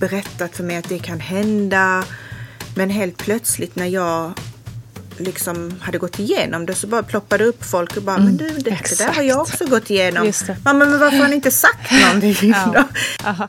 berättat för mig att det kan hända. Men helt plötsligt när jag liksom hade gått igenom det så bara ploppade upp folk och bara, mm, men du det, det, där har jag också gått igenom. Mamma, men varför har ni inte sagt någonting ja.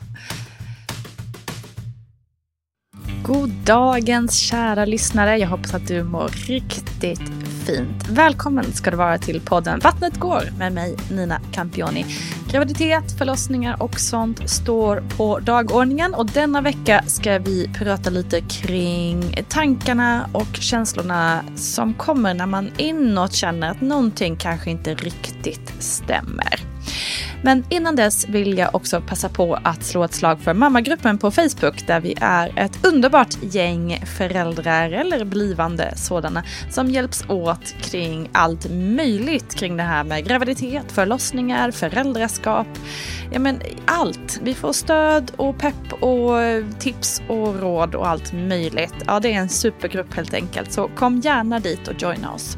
God dagens kära lyssnare. Jag hoppas att du mår riktigt fint. Välkommen ska du vara till podden Vattnet går med mig Nina Campioni. Graviditet, förlossningar och sånt står på dagordningen och denna vecka ska vi prata lite kring tankarna och känslorna som kommer när man inåt känner att någonting kanske inte riktigt stämmer. Men innan dess vill jag också passa på att slå ett slag för mammagruppen på Facebook där vi är ett underbart gäng föräldrar eller blivande sådana som hjälps åt kring allt möjligt kring det här med graviditet, förlossningar, föräldraskap. Ja men allt. Vi får stöd och pepp och tips och råd och allt möjligt. Ja det är en supergrupp helt enkelt så kom gärna dit och joina oss.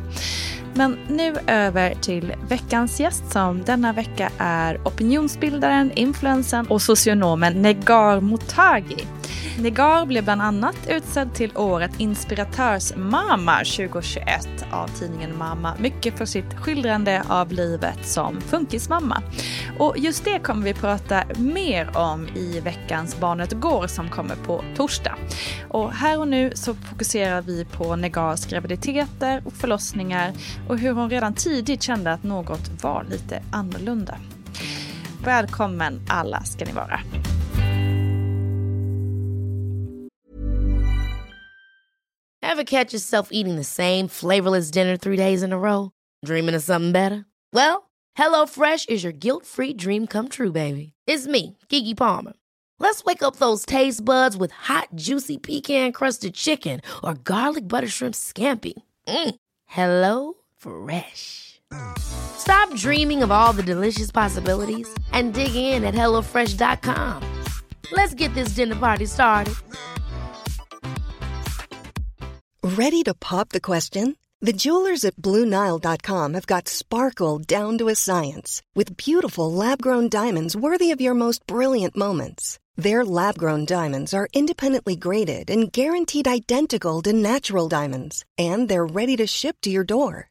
Men nu över till veckans gäst som denna vecka är opinionsbildaren, influensen och socionomen Negar Motagi. Negar blev bland annat utsedd till året inspiratörsmamma 2021 av tidningen Mamma. Mycket för sitt skildrande av livet som funkismamma. Och just det kommer vi prata mer om i veckans Barnet Går som kommer på torsdag. Och här och nu så fokuserar vi på Negars graviditeter och förlossningar och hur hon redan tidigt kände att något var lite annorlunda. Välkommen alla ska ni vara. Have catch yourself eating the same flavorless dinner three days in a row? Dreaming of something better? Well, hello fresh is your guilt free dream come true baby. It's me, Gigi Palmer. Let's wake up those taste buds with hot juicy pecan crusted chicken or garlic butter shrimp scampi. Mm. Hello Fresh. Stop dreaming of all the delicious possibilities and dig in at HelloFresh.com. Let's get this dinner party started. Ready to pop the question? The jewelers at BlueNile.com have got sparkle down to a science with beautiful lab grown diamonds worthy of your most brilliant moments. Their lab grown diamonds are independently graded and guaranteed identical to natural diamonds, and they're ready to ship to your door.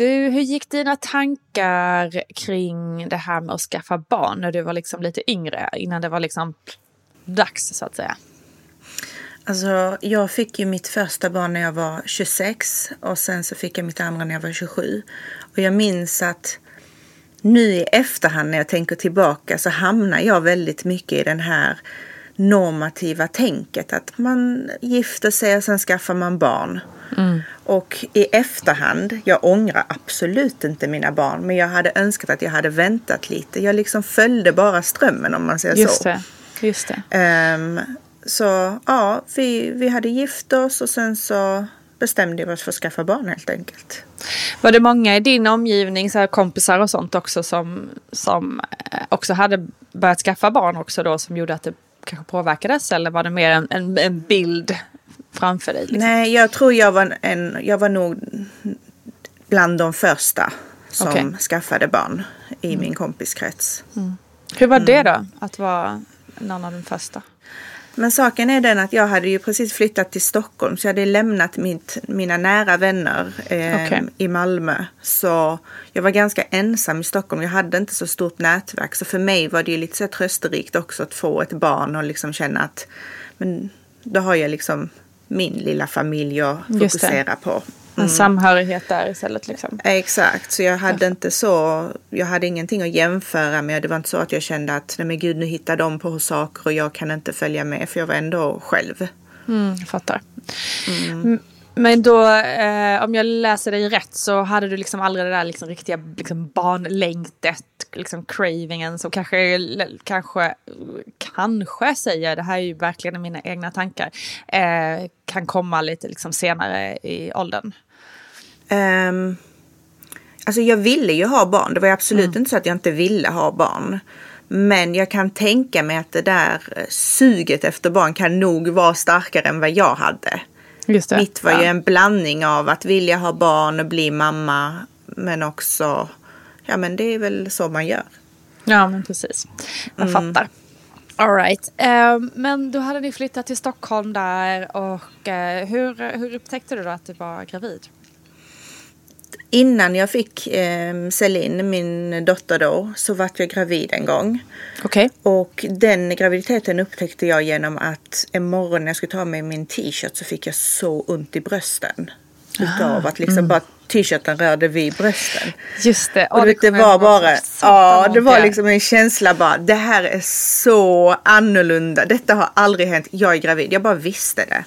Du, hur gick dina tankar kring det här med att skaffa barn när du var liksom lite yngre, innan det var liksom dags så att säga? Alltså, jag fick ju mitt första barn när jag var 26 och sen så fick jag mitt andra när jag var 27. Och jag minns att nu i efterhand när jag tänker tillbaka så hamnar jag väldigt mycket i den här normativa tänket. Att man gifter sig och sen skaffar man barn. Och i efterhand, jag ångrar absolut inte mina barn. Men jag hade önskat att jag hade väntat lite. Jag liksom följde bara strömmen om man säger Just så. det. Just det. Ehm, så ja, vi, vi hade gift oss och sen så bestämde vi oss för att skaffa barn helt enkelt. Var det många i din omgivning, så här kompisar och sånt också som, som eh, också hade börjat skaffa barn också då som gjorde att det kanske påverkades? Eller var det mer en, en, en bild framför dig? Liksom? Nej, jag tror jag var, en, jag var nog bland de första som. Mm. skaffade barn i min kompiskrets. Hur var Mm. det då, att vara någon av de första? Men saken är den att jag hade ju precis flyttat till Stockholm så jag hade lämnat mitt, mina nära vänner eh, Okej. i Malmö. Så jag var ganska ensam i Stockholm. Jag hade inte så stort nätverk. Så för mig var det ju lite så trösterikt också att få ett barn och liksom känna att men då har jag liksom min lilla familj att fokusera på. En samhörighet där istället liksom. Exakt, så jag hade inte så, jag hade ingenting att jämföra med. Det var inte så att jag kände att nej men gud nu hittar de på saker och jag kan inte följa med för jag var ändå själv. Mm, jag fattar. M- Men då, eh, om jag läser dig rätt så hade du liksom aldrig det där liksom riktiga liksom barnlängtet, liksom cravingen som kanske, kanske, kanske säger, det här är ju verkligen mina egna tankar, eh, kan komma lite liksom senare i åldern. Um, alltså jag ville ju ha barn. Det var ju absolut inte så att jag inte ville ha barn. Men jag kan tänka mig att det där eh, suget efter barn kan nog vara starkare än vad jag hade. Mitt var ja. ju en blandning av att vilja ha barn och bli mamma. Men också, ja men det är väl så man gör. Ja, men precis. Jag fattar. All right. Eh, men då hade ni flyttat till Stockholm där och eh, hur, hur upptäckte du då att du var gravid? Innan jag fick eh, Celine, min dotter då, så vart jag gravid en gång. Okej. Och den graviditeten upptäckte jag genom att en morgon när jag skulle ta mig min t-shirt så fick jag så ont i brösten. Utav att liksom bara t-shirten rörde vid brösten. Just det. Och Ja, det, det var bara, ja det var liksom en känsla bara, det här är så annorlunda. Detta har aldrig hänt, jag är gravid, jag bara visste det.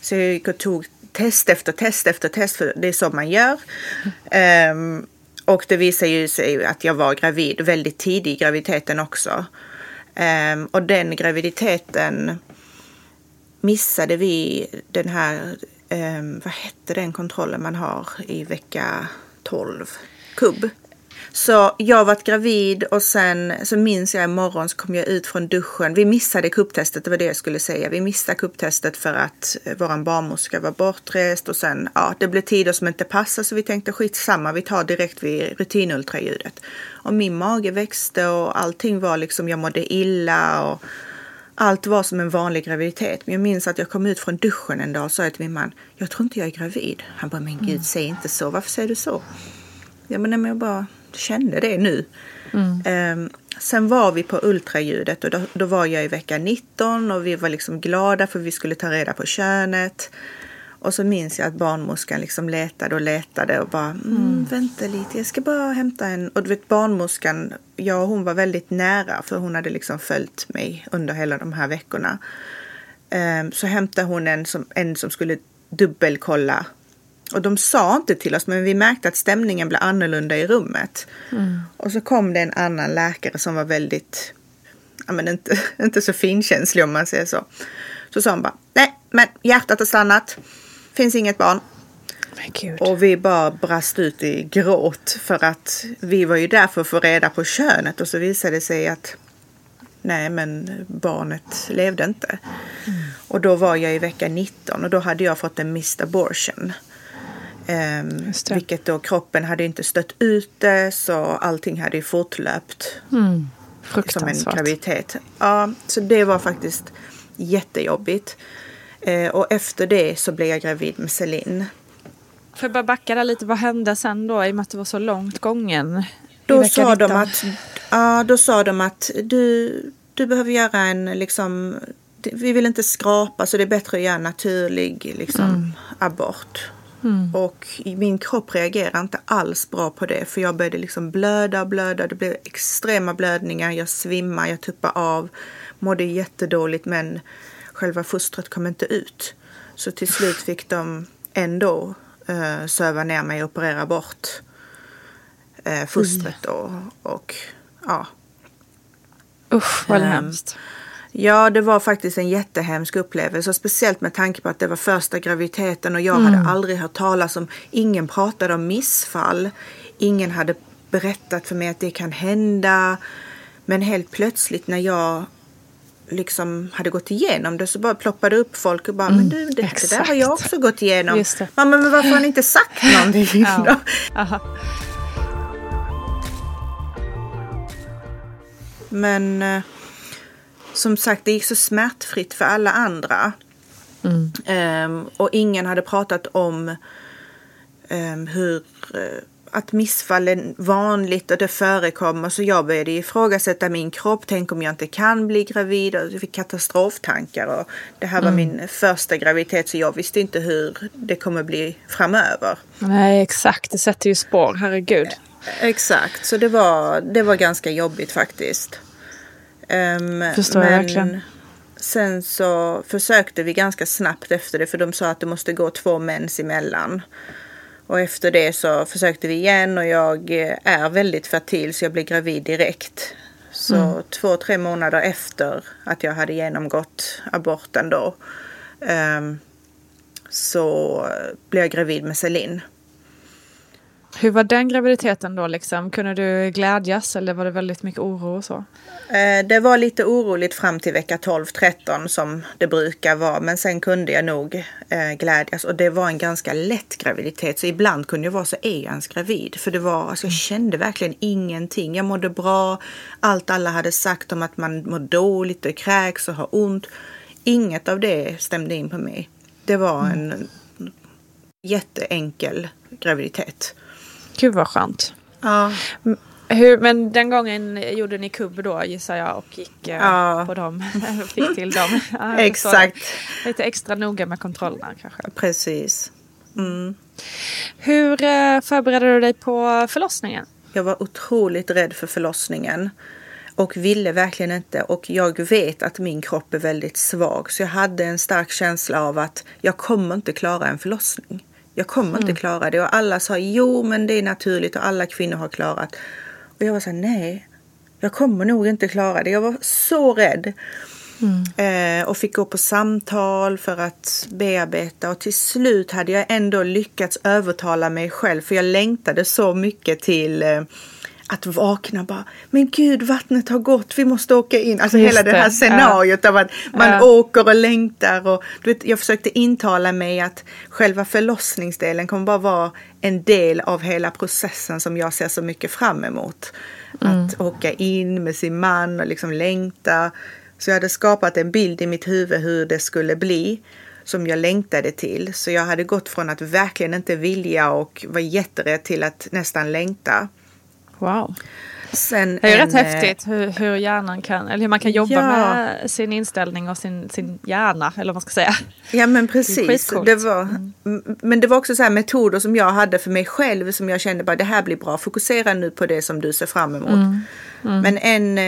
Så jag gick och tog test efter test efter test, för det är så man gör. Ehm, och det visade ju sig att jag var gravid väldigt tidig i graviditeten också. Ehm, och den graviditeten missade vi den här, eh, vad hette den kontrollen man har i vecka 12? Kubb. Så jag varit gravid och sen så minns jag imorgon så kom jag ut från duschen. Vi missade kupptestet, det var det jag skulle säga. Vi missade kupptestet för att eh, våran barnmorska var bortrest och sen, ja, det blev tider som inte passade så vi tänkte skitsamma, vi tar direkt vid rutinultraljudet. Och min mage växte och allting var liksom, jag mådde illa och allt var som en vanlig graviditet. Men jag minns att jag kom ut från duschen en dag och sa till min man, jag tror inte jag är gravid. Han bara, men gud säg inte så, varför säger du så? Ja men, nej, men jag bara kände det nu. Ehm, sen var vi på ultraljudet och då, då var jag i vecka 19 och vi var liksom glada för vi skulle ta reda på könet. Och så minns jag att barnmorskan liksom letade och letade och bara mm, vänta lite, jag ska bara hämta en. Och du vet barnmorskan, jag och hon var väldigt nära för hon hade liksom följt mig under hela de här veckorna. Ehm, så hämtade hon en som, en som skulle dubbelkolla. Och de sa inte till oss men vi märkte att stämningen blev annorlunda i rummet. Och så kom det en annan läkare som var väldigt, ja men inte, inte så finkänslig om man säger så. Så sa han bara, nej men hjärtat har stannat, finns inget barn. Och vi bara brast ut i gråt för att vi var ju där för att få reda på könet och så visade det sig att nej men barnet levde inte. Och då var jag i vecka 19 och då hade jag fått en missed abortion. Det. vilket då kroppen hade inte stött ut det så allting hade ju fortlöpt som en graviditet. Ja, så det var faktiskt jättejobbigt. Eh, och efter det så blev jag gravid med Celine. Får jag bara backa där lite, vad hände sen då i och med att det var så långt gången? Då sa, de 19? att, ja, då sa de att du, du behöver göra en, liksom, vi vill inte skrapa så det är bättre att göra en naturlig liksom, abort. Och min kropp reagerade inte alls bra på det för jag började liksom blöda och blöda. Det blev extrema blödningar, jag svimmade, jag tuppade av, mådde jättedåligt men själva fostret kom inte ut. Så till slut fick de ändå eh, söva ner mig och operera bort eh, fostret då. Och ja, Usch vad Ehm, hemskt. Ja, det var faktiskt en jättehemsk upplevelse. Speciellt med tanke på att det var första graviditeten och jag hade aldrig hört talas om, ingen pratade om missfall. Ingen hade berättat för mig att det kan hända. Men helt plötsligt när jag liksom hade gått igenom det så bara ploppade upp folk och bara, men du, det, det där har jag också gått igenom. Mamma, men varför har ni inte sagt någonting Ja. då? Men eh, som sagt, det gick så smärtfritt för alla andra. Ehm, och ingen hade pratat om ehm, hur eh, att missfall är vanligt och det förekommer. Så jag började ifrågasätta min kropp. Tänk om jag inte kan bli gravid. Och jag fick katastroftankar. Och det här var min första graviditet så jag visste inte hur det kommer bli framöver. Nej exakt, det sätter ju spår, herregud. Exakt, så det var, det var ganska jobbigt faktiskt. Um, Förstår jag verkligen. Sen så försökte vi ganska snabbt efter det för de sa att det måste gå två mens emellan. Och efter det så försökte vi igen och jag eh, är väldigt fertil så jag blev gravid direkt. Så två, tre månader efter att jag hade genomgått aborten då ehm, så blev jag gravid med Celine. Hur var den graviditeten då liksom? Kunde du glädjas eller var det väldigt mycket oro och så? Eh, Det var lite oroligt fram till vecka 12-13 som det brukar vara. Men sen kunde jag nog eh, glädjas. Och det var en ganska lätt graviditet. Så ibland kunde jag vara så är jag ens gravid. För det var, alltså jag kände verkligen ingenting. Jag mådde bra. Allt alla hade sagt om att man mår dåligt och kräks och har ont. Inget av det stämde in på mig. Det var en jätteenkel graviditet. Gud vad skönt. Ja. Hur, men den gången gjorde ni kubb då gissar jag och gick eh, Ja. på dem. Fick till dem. Exakt. det. Lite extra noga med kontrollerna kanske. Precis. Mm. Hur eh, förberedde du dig på förlossningen? Jag var otroligt rädd för förlossningen och ville verkligen inte. Och jag vet att min kropp är väldigt svag så jag hade en stark känsla av att jag kommer inte klara en förlossning. Jag kommer inte klara det. Och alla sa jo, men det är naturligt och alla kvinnor har klarat. Och jag var så här, nej, jag kommer nog inte klara det. Jag var så rädd. Eh, och fick gå på samtal för att bearbeta och till slut hade jag ändå lyckats övertala mig själv för jag längtade så mycket till eh, att vakna bara, men gud vattnet har gått, vi måste åka in. Alltså Just hela det här scenariot av att man Ja. åker och längtar och du vet, jag försökte intala mig att själva förlossningsdelen kommer bara vara en del av hela processen som jag ser så mycket fram emot. Att åka in med sin man och liksom längta. Så jag hade skapat en bild i mitt huvud hur det skulle bli som jag längtade till. Så jag hade gått från att verkligen inte vilja och vara jätterädd till att nästan längta. Wow. Sen Det är ju en, rätt eh, häftigt hur, hur hjärnan kan, eller hur man kan jobba Ja. med sin inställning och sin, sin hjärna, eller vad man ska säga. Ja men precis. Det var, m- Men det var också så här metoder som jag hade för mig själv som jag kände bara det här blir bra. Fokusera nu på det som du ser fram emot. Mm. Men en,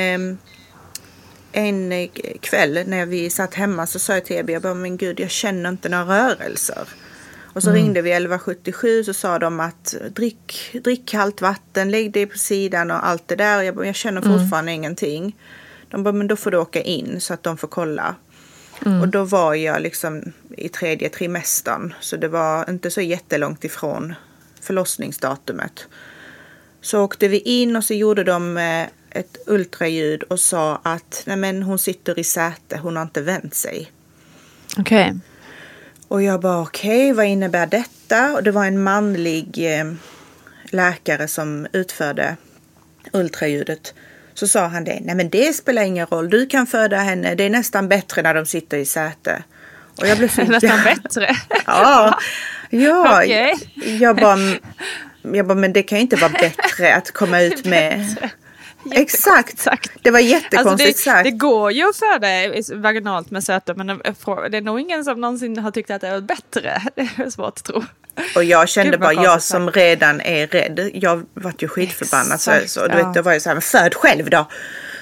en eh, kväll när vi satt hemma så sa jag till Ebbe, jag bara, men gud jag känner inte några rörelser. Och så ringde vi 1177 så sa de att drick, drick kallt vatten, lägg dig på sidan och allt det där. Och jag, jag känner fortfarande ingenting. De bara, men då får du åka in så att de får kolla. Och då var jag liksom i tredje trimestern. Så det var inte så jättelångt ifrån förlossningsdatumet. Så åkte vi in och så gjorde de eh, ett ultraljud och sa att Nej, men hon sitter i säte, hon har inte vänt sig. Okej. Och jag bara okej, vad innebär detta? Och det var en manlig eh, läkare som utförde ultraljudet. Så sa han det, nej men det spelar ingen roll, du kan föda henne, det är nästan bättre när de sitter i säte. Och jag blev så Nästan bättre. Ja, ja. Okej. Jag, bara, jag bara, men det kan ju inte vara bättre att komma ut med... Exakt. Exakt. Det var Alltså jättekonstigt det, sagt. det går ju att föda vaginalt med söta men det är nog ingen som någonsin har tyckt att det är bättre. Det är svårt att tro. Och jag kände bara, jag som redan är rädd, jag vart ju skitförbannad. Så, Exakt, så, du ja. vet, då var jag så här, men föd själv då.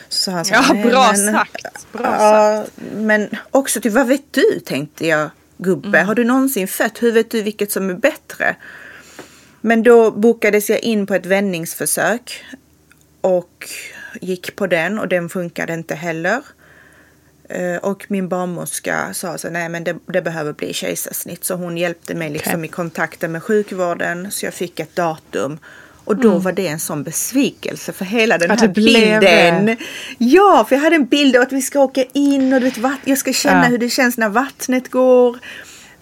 Så han sa, Ja, "Nej, bra men- sagt, bra ja, Men också till, vad vet du tänkte jag, gubbe. Mm. Har du någonsin fött? Hur vet du vilket som är bättre? Men då bokades jag in på ett vändningsförsök och gick på den och den funkade inte heller. Eh, Och min barnmorska sa så nej men det, det behöver bli kejsarsnitt. Så hon hjälpte mig liksom Okej. i kontakten med sjukvården så jag fick ett datum. Och då var det en sån besvikelse för hela den Att här bilden. det. Ja, för jag hade en bild av att vi ska åka in och du vet, jag ska känna Ja. hur det känns när vattnet går.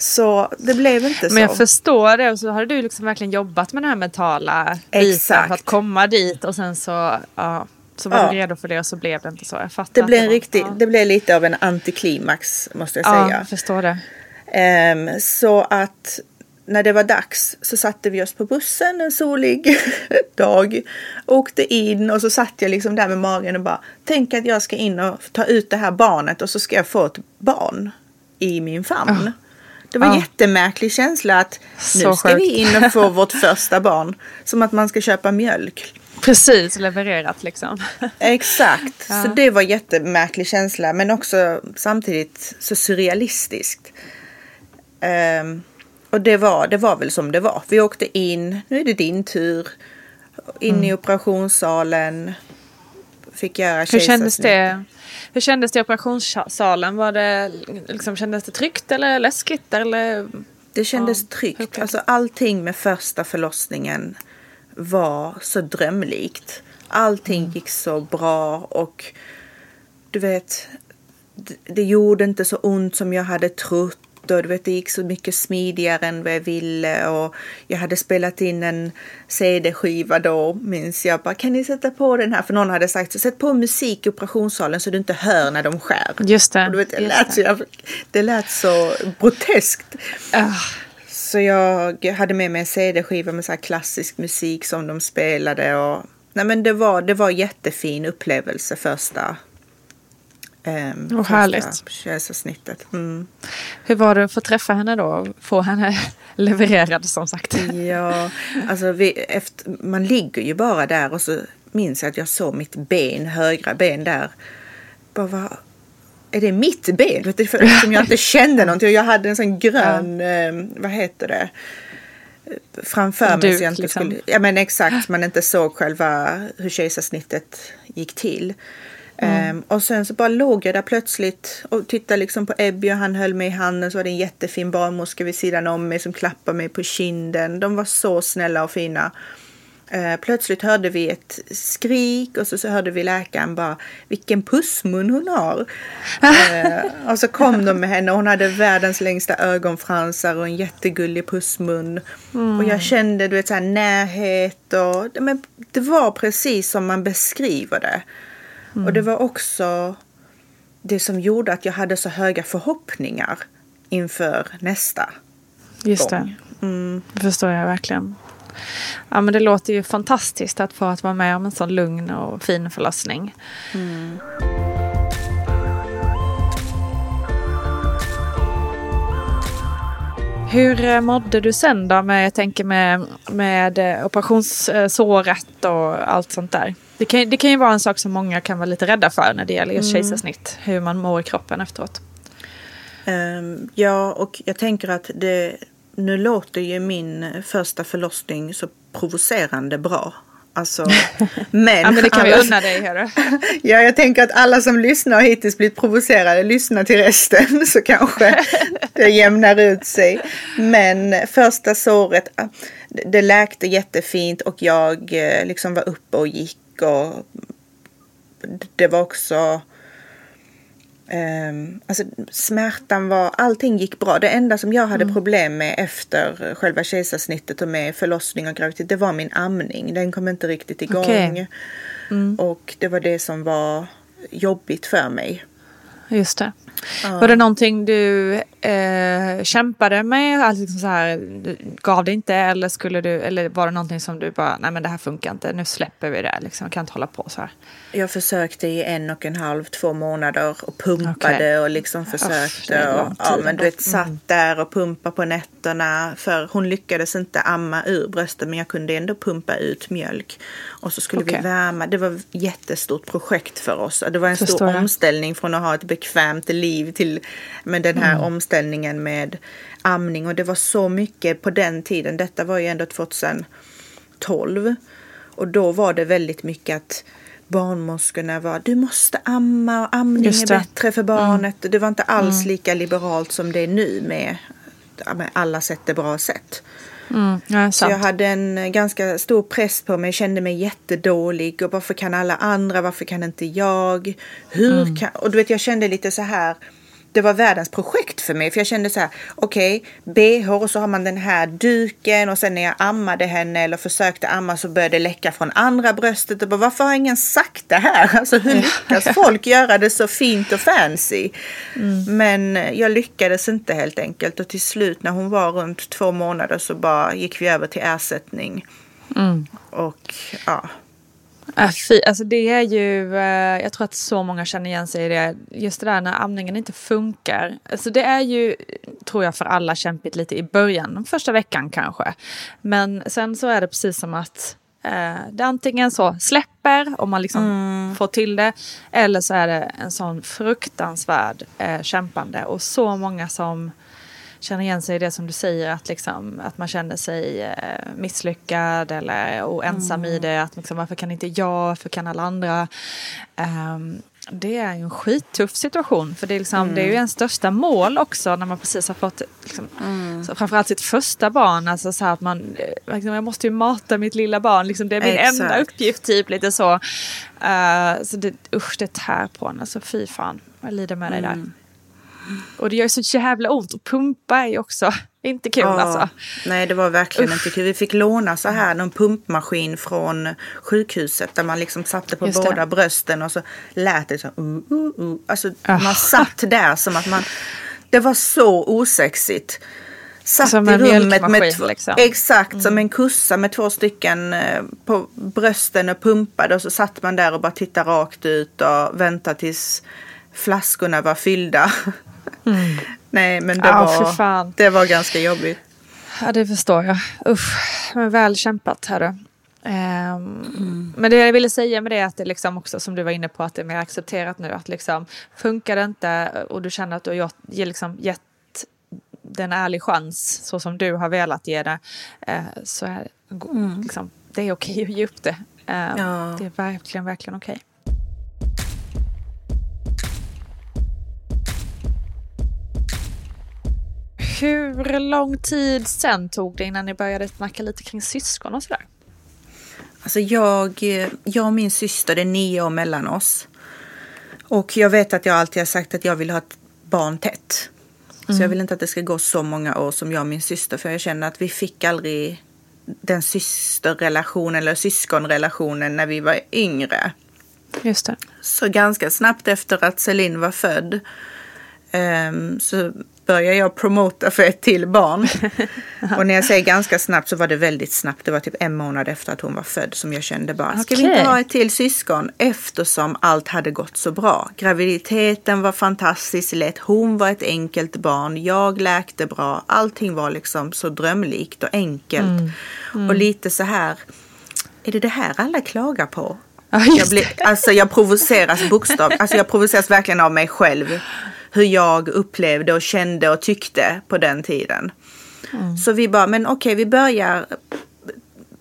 Så det blev inte så. Men jag förstår det och så har du liksom verkligen jobbat med den här mentala biten Exakt. för att komma dit och sen så, ja, så var Ja. du redo för det och så blev det inte så. Jag fattar det blev, en riktig, ja. det blev lite av en antiklimax måste jag Ja, säga. jag förstår det. Ehm, så att när det var dags så satte vi oss på bussen en solig dag. Åkte in och så satt jag liksom där med magen och bara tänk att jag ska in och ta ut det här barnet och så ska jag få ett barn i min famn. Det var en Ja. jättemärklig känsla att nu Så ska sjukt. vi in och få vårt första barn. Som att man ska köpa mjölk. Precis levererat liksom. Exakt, Ja. så det var jättemärklig känsla men också samtidigt så surrealistiskt. Ehm, och det var, det var väl som det var. Vi åkte in, nu är det din tur. In Mm. i operationssalen. Fick göra Hur kändes det? Hur kändes det i operationssalen? Var det, liksom, kändes det tryggt eller läskigt? Eller? Det kändes Ja, tryggt. upplevt. Alltså allting med första förlossningen var så drömlikt. Allting Mm. gick så bra och du vet, det gjorde inte så ont som jag hade trott. Och du vet, det gick så mycket smidigare än vad jag ville. Och jag hade spelat in en CD-skiva då, minns jag. Bara, kan ni sätta på den här? För någon hade sagt sätt på musik i operationssalen så du inte hör när de skär. Just det. Och du vet, det, lät så, jävla- det lät så groteskt. Ah, Så jag hade med mig en CD-skiva med så klassisk musik som de spelade. Och, nej men det var, det var jättefin upplevelse första, um, Vad härligt. kejsarsnittet. Mm. hur var det att få träffa henne då? och Få henne levererad som sagt. Ja, alltså vi, efter, man ligger ju bara där och så minns jag att jag såg mitt ben, högra ben där. Bara, vad, är det mitt ben? Vet du, för, eftersom jag inte kände någonting. Och jag hade en sån grön, eh, vad heter det? Framför mig. så jag inte liksom. skulle, ja men exakt, man inte såg själva hur kejsarsnittet gick till. Ehm, och sen så bara låg jag där plötsligt och tittade liksom på Ebby och han höll mig i handen. Så var det en jättefin barnmorska vid sidan om mig som klappade mig på kinden. De var så snälla och fina. Eh, plötsligt hörde vi ett skrik och så, så hörde vi läkaren bara vilken pussmun hon har. eh, och så kom de med henne och hon hade världens längsta ögonfransar och en jättegullig pussmun. Och jag kände du vet så här närhet och men, det var precis som man beskriver det. Och det var också det som gjorde att jag hade så höga förhoppningar inför nästa Just det. gång. Mm. Det förstår jag verkligen. Ja men det låter ju fantastiskt att få att vara med om en sån lugn och fin förlossning. Hur eh, mådde du sen då? Med, jag tänker med, med eh, operationssåret och allt sånt där. Det kan, det kan ju vara en sak som många kan vara lite rädda för när det gäller just kejsarsnitt. Hur man mår i kroppen efteråt. Ehm, ja, och jag tänker att det, nu låter ju min första förlossning så provocerande bra. Alltså, men, Ja men det kan vi alla- unna dig hörru. Ja, jag tänker att alla som lyssnar har hittills blivit provocerade. Lyssna till resten så kanske det jämnar ut sig. Men första såret, ah, det- det läkte jättefint och jag eh, liksom var uppe och gick och det var också ehm, alltså smärtan var, allting gick bra. Det enda som jag hade problem med efter själva kejsarsnittet och med förlossning och graviditet, det var min amning. Den kom inte riktigt igång. Okej. Och det var det som var jobbigt för mig. Just det. Var det någonting du eh, kämpade med? Alltså liksom så här, gav det inte eller, skulle du, eller var det någonting som du bara, nej men det här funkar inte, nu släpper vi det, liksom, kan inte hålla på så här. Jag försökte i en och en halv, två månader och pumpade Okej. och liksom försökte. lång och, ja, men du vet, satt där och pumpade på nätterna. För hon lyckades inte amma ur brösten men jag kunde ändå pumpa ut mjölk. Och så skulle Okej. vi värma. Det var ett jättestort projekt för oss. Det var en Förstår stor jag. omställning från att ha ett bekvämt liv till med den här Mm. omställningen med amning. Och det var så mycket på den tiden. Detta var ju ändå 2012. Och då var det väldigt mycket att barnmorskorna var du måste amma och amning är. Mm. bättre för barnet. Det var inte alls lika liberalt som det är nu med, med alla sätt är bra sätt. Mm, ja, Så jag hade en ganska stor press på mig, kände mig jättedålig och varför kan alla andra, varför kan inte jag? Hur Mm. kan, och du vet jag kände lite så här, det var världens projekt för mig. För jag kände så här, okej, bh och så har man den här duken och sen när jag ammade henne eller försökte amma så började det läcka från andra bröstet. Och bara, varför har ingen sagt det här? Alltså hur lyckas folk göra det så fint och fancy? Men jag lyckades inte helt enkelt. Och till slut när hon var runt två månader så bara gick vi över till ersättning. Och ja, Äh, fy, alltså det är ju, eh, jag tror att så många känner igen sig i det. Just det där när amningen inte funkar. Alltså det är ju, tror jag för alla, kämpigt lite i början, den första veckan kanske. Men sen så är det precis som att eh, det antingen så släpper om man liksom får till det. Eller så är det en sån fruktansvärd eh, kämpande. Och så många som känner igen sig i det som du säger, att, liksom, att man känner sig eh, misslyckad eller och ensam i det. Att liksom, varför kan inte jag, varför kan alla andra? Ehm, det är en skittuff situation. För det är, liksom, det är ju ens största mål också när man precis har fått liksom, så framförallt sitt första barn. Alltså så att man, eh, liksom, jag måste ju mata mitt lilla barn. Liksom, det är min Exakt. enda uppgift typ lite så. Eh, så det, usch, det tär på en. Alltså fy fan, jag lider med dig där. Och det gör så jävla ont. Och pumpa är ju också inte kul Ja, alltså. Nej, det var verkligen inte kul. Vi fick låna så här någon pumpmaskin från sjukhuset där man liksom satte på Just det. båda brösten och så lät det så. Uh, uh, uh. Alltså Ah. man satt där som att man. Det var så osexigt. Satt Som i rummet med två, liksom. exakt som en kussa med två stycken eh, på brösten och pumpade och så satt man där och bara tittade rakt ut och väntade tills flaskorna var fyllda. Nej, men det, fy var, det var ganska jobbigt. Ja, det förstår jag. Usch, men väl kämpat hörru. Ehm, Men det jag ville säga med det är att det liksom också som du var inne på att det är mer accepterat nu att liksom funkar det inte och du känner att du har gjort, liksom gett den ärlig chans så som du har velat ge det eh, så är liksom, det är okej att ge upp det. Ehm, Ja. Det är verkligen, verkligen okej. Hur lång tid sen tog det innan ni började snacka lite kring syskon och sådär? Alltså jag, jag och min syster, det är nio år mellan oss. Och jag vet att jag alltid har sagt att jag vill ha ett barn tätt. Så jag vill inte att det ska gå så många år som jag och min syster. För jag känner att vi fick aldrig den systerrelationen eller syskonrelationen när vi var yngre. Just det. Så ganska snabbt efter att Celine var född ehm, så började jag promota för ett till barn. och när jag säger ganska snabbt så var det väldigt snabbt. Det var typ en månad efter att hon var född som jag kände bara, ska vi inte ha ett till syskon? Eftersom allt hade gått så bra. Graviditeten var fantastiskt lätt. Hon var ett enkelt barn. Jag läkte bra. Allting var liksom så drömlikt och enkelt. Och lite så här, är det det här alla klagar på? Ja, Jag, blir, alltså jag provoceras bokstav, alltså jag provoceras verkligen av mig själv. Hur jag upplevde och kände och tyckte på den tiden. Så vi bara, men okej vi börjar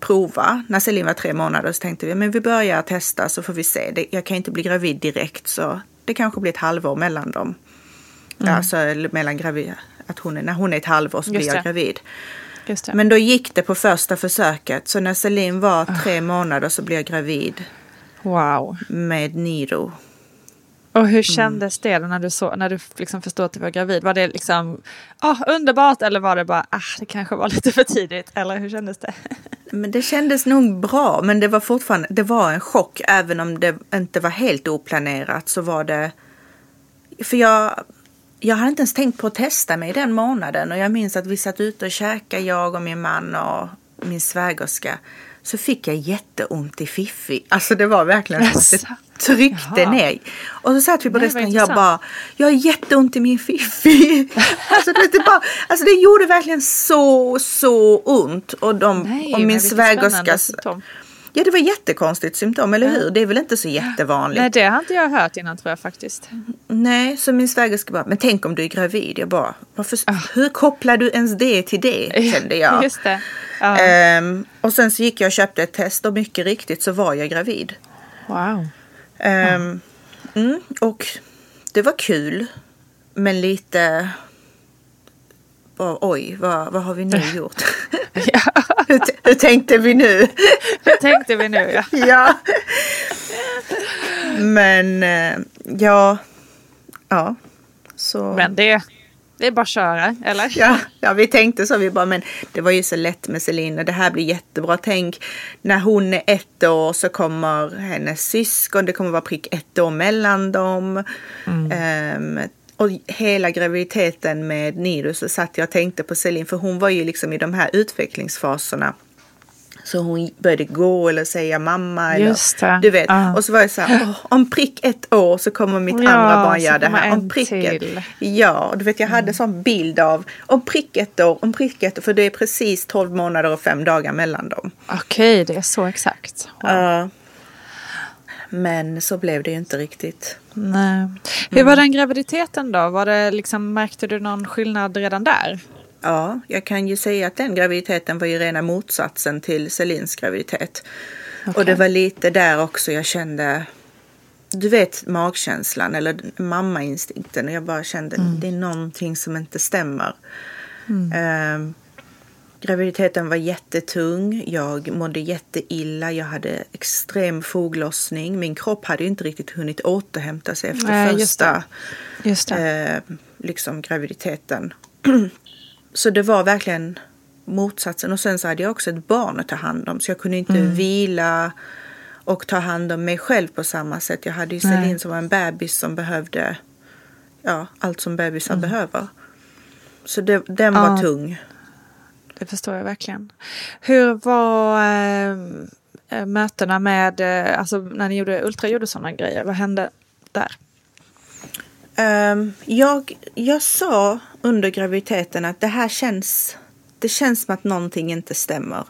prova. När Celine var tre månader så tänkte vi, men vi börjar testa så får vi se. Jag kan inte bli gravid direkt så det kanske blir ett halvår mellan dem. Alltså eller mellan gravid, att hon är, när hon är ett halvår så blir jag gravid. Men då gick det på första försöket. Så när Celine var tre månader så blev jag gravid Wow. med Niro. Och hur kändes det då när du, så, när du liksom förstod att du var gravid? Var det liksom ah, underbart eller var det bara ah, det kanske var lite för tidigt? Eller hur kändes det? Men det kändes nog bra, men det var fortfarande det var en chock. Även om det inte var helt oplanerat så var det... för jag, jag hade inte ens tänkt på att testa mig den månaden och jag minns att vi satt ute och käkade, jag och min man och min svägerska. Så fick jag jätteont i fiffi. Alltså det var verkligen att det tryckte Jaha. ner. Och så satt vi på restaurangen jag bara, jag har jätteont i min fiffi. alltså, det, det bara, alltså det gjorde verkligen så, så ont. Och, de, Nej, och min symptom. Ja det var jättekonstigt symptom, eller hur? Det är väl inte så jättevanligt. Nej, det har inte jag hört innan tror jag faktiskt. Nej, så min svägerska bara, men tänk om du är gravid? Jag bara, varför, Ah. hur kopplar du ens det till det? Kände jag. Just det. Ja. Ehm, och sen så gick jag och köpte ett test och mycket riktigt så var jag gravid. Wow. Ehm, mm, och det var kul, men lite... Oj, vad, vad har vi nu gjort? hur, hur tänkte vi nu? Det tänkte vi nu ja. ja. Men eh, ja, ja. Så. Men det, det är bara att köra, eller? Ja, ja, vi tänkte så. Vi bara, men det var ju så lätt med Selina. Det här blir jättebra. Tänk när hon är ett år så kommer hennes syskon. Det kommer vara prick ett år mellan dem. Ehm, och hela graviditeten med Nido så satt jag och tänkte på Celine. För hon var ju liksom i de här utvecklingsfaserna. Så hon började gå eller säga mamma. Just eller. Du vet. Ja. Och så var det så här, "Åh, om prick ett år så kommer mitt Ja, andra barn göra det här. Om pricken. till. Ja, och du vet jag hade en sån bild av om prick ett år, om prick ett år, för det är precis 12 månader och fem dagar mellan dem. Okej, det är så exakt. Ja. men så blev det ju inte riktigt. Nej. Hur var den graviditeten då? Var det liksom, märkte du någon skillnad redan där? Ja, jag kan ju säga att den graviditeten var ju rena motsatsen till Celins graviditet. Och det var lite där också jag kände, du vet magkänslan eller mammainstinkten. Och jag bara kände, det är någonting som inte stämmer. Ehm, graviditeten var jättetung, jag mådde jätteilla, jag hade extrem foglossning. Min kropp hade ju inte riktigt hunnit återhämta sig efter Nej, just första Just det. eh, liksom graviditeten. så det var verkligen motsatsen. Och sen så hade jag också ett barn att ta hand om. Så jag kunde inte vila och ta hand om mig själv på samma sätt. Jag hade ju Nej. Celine som var en bebis som behövde ja, allt som bebisar behöver. Så det, den var Ja. tung. Det förstår jag verkligen. Hur var eh, mötena med, eh, alltså när ni gjorde ultraljud och sådana grejer, vad hände där? Ehm, jag, jag sa under graviditeten att det här känns, det känns som att någonting inte stämmer.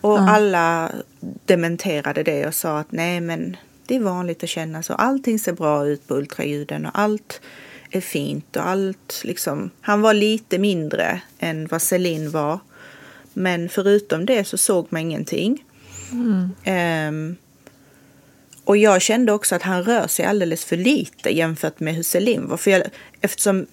Och alla dementerade det och sa att nej men det är vanligt att känna så. Allting ser bra ut på ultraljuden och allt är fint och allt liksom. Han var lite mindre än vad Celine var. Men förutom det så såg man ingenting. Ehm, och jag kände också att han rör sig alldeles för lite jämfört med hur Selim var. För jag, eftersom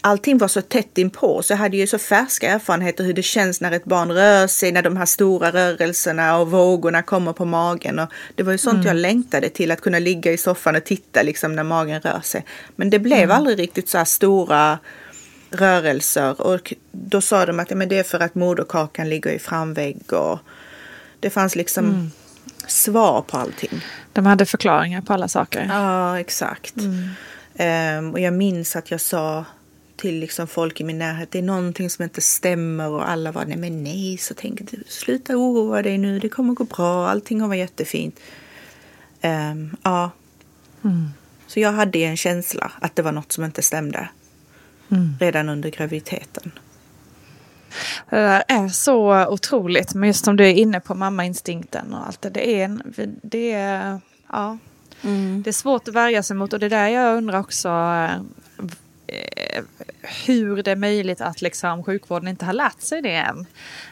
allting var så tätt inpå så jag hade ju så färska erfarenheter hur det känns när ett barn rör sig, när de här stora rörelserna och vågorna kommer på magen. Och det var ju sånt jag längtade till, att kunna ligga i soffan och titta liksom när magen rör sig. Men det blev aldrig riktigt så här stora rörelser. Och då sa de att ja, men det är för att moderkakan ligger i framvägg och det fanns liksom svar på allting. De hade förklaringar på alla saker. Ja, exakt. Ehm, och jag minns att jag sa till liksom folk i min närhet, det är någonting som inte stämmer och alla var nej men nej, så tänkte du, sluta oroa dig nu, det kommer gå bra, allting kommer vara jättefint. Ehm, ja. Så jag hade en känsla att det var något som inte stämde. Redan under graviditeten. Det där är så otroligt, men just som du är inne på mammainstinkten och allt det. Det är, en, det är, ja, det är svårt att värja sig mot och det är där jag undrar också eh, hur det är möjligt att liksom, sjukvården inte har lärt sig det än.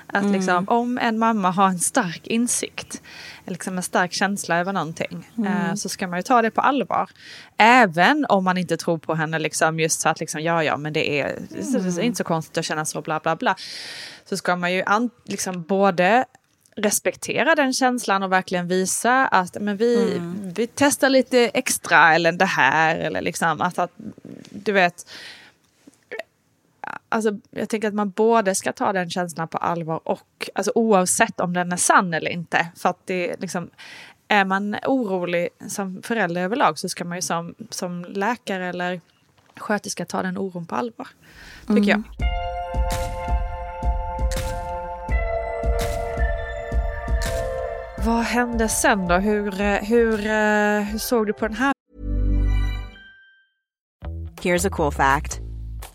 Att liksom, om en mamma har en stark insikt, liksom en stark känsla över någonting, eh, så ska man ju ta det på allvar. Även om man inte tror på henne, liksom, just så att liksom, ja, ja, men det är, det är inte så konstigt att känna så, bla, bla, bla. Så ska man ju an, liksom, både respektera den känslan och verkligen visa att men vi, vi testar lite extra eller det här eller liksom att, att du vet Alltså, jag tänker att man både ska ta den känslan på allvar och alltså, oavsett om den är sann eller inte. För att det liksom, är man orolig som förälder överlag så ska man ju som, som läkare eller sköterska tar den oron på allvar. Tycker jag. Vad hände sen då? Hur, eh, hur, eh, hur såg du på den här Here's a cool fact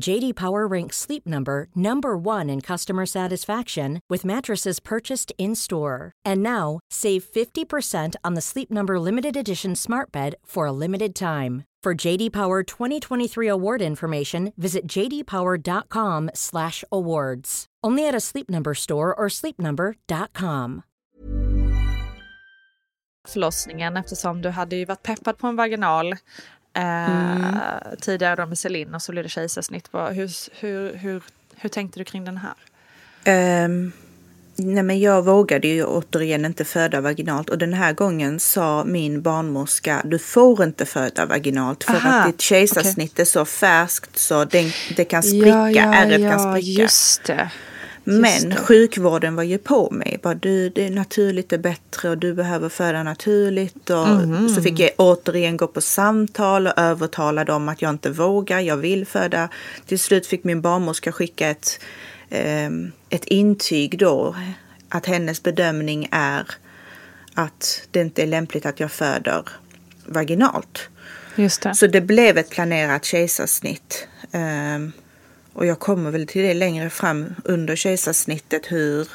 JD Power ranks Sleep Number number 1 in customer satisfaction with mattresses purchased in-store. And now, save 50% on the Sleep Number limited edition Smart Bed for a limited time. For JD Power 2023 award information, visit jdpower.com/awards. Only at a Sleep Number store or sleepnumber.com. förlossningen eftersom du hade ju varit peppad på en vaginal eh, tidigare då med Celine och så blev det kejsarsnitt. Hur, hur, hur, hur tänkte du kring den här? Ehm, nej men jag vågade ju återigen inte föda vaginalt och den här gången sa min barnmorska du får inte föda vaginalt för Aha, att ditt kejsarsnitt är så färskt så den, det kan spricka, ja, ja, ärret ja, kan spricka. just det. Men sjukvården var ju på mig. Bara, du, det är naturligt är bättre och du behöver föda naturligt. Och Mhm. Så fick jag återigen gå på samtal och övertala dem att jag inte vågar, jag vill föda. Till slut fick min barnmorska skicka ett, ehm, ett intyg då. Att hennes bedömning är att det inte är lämpligt att jag föder vaginalt. Just det. Så det blev ett planerat kejsarsnitt. Ehm, och jag kommer väl till det längre fram under kejsarsnittet hur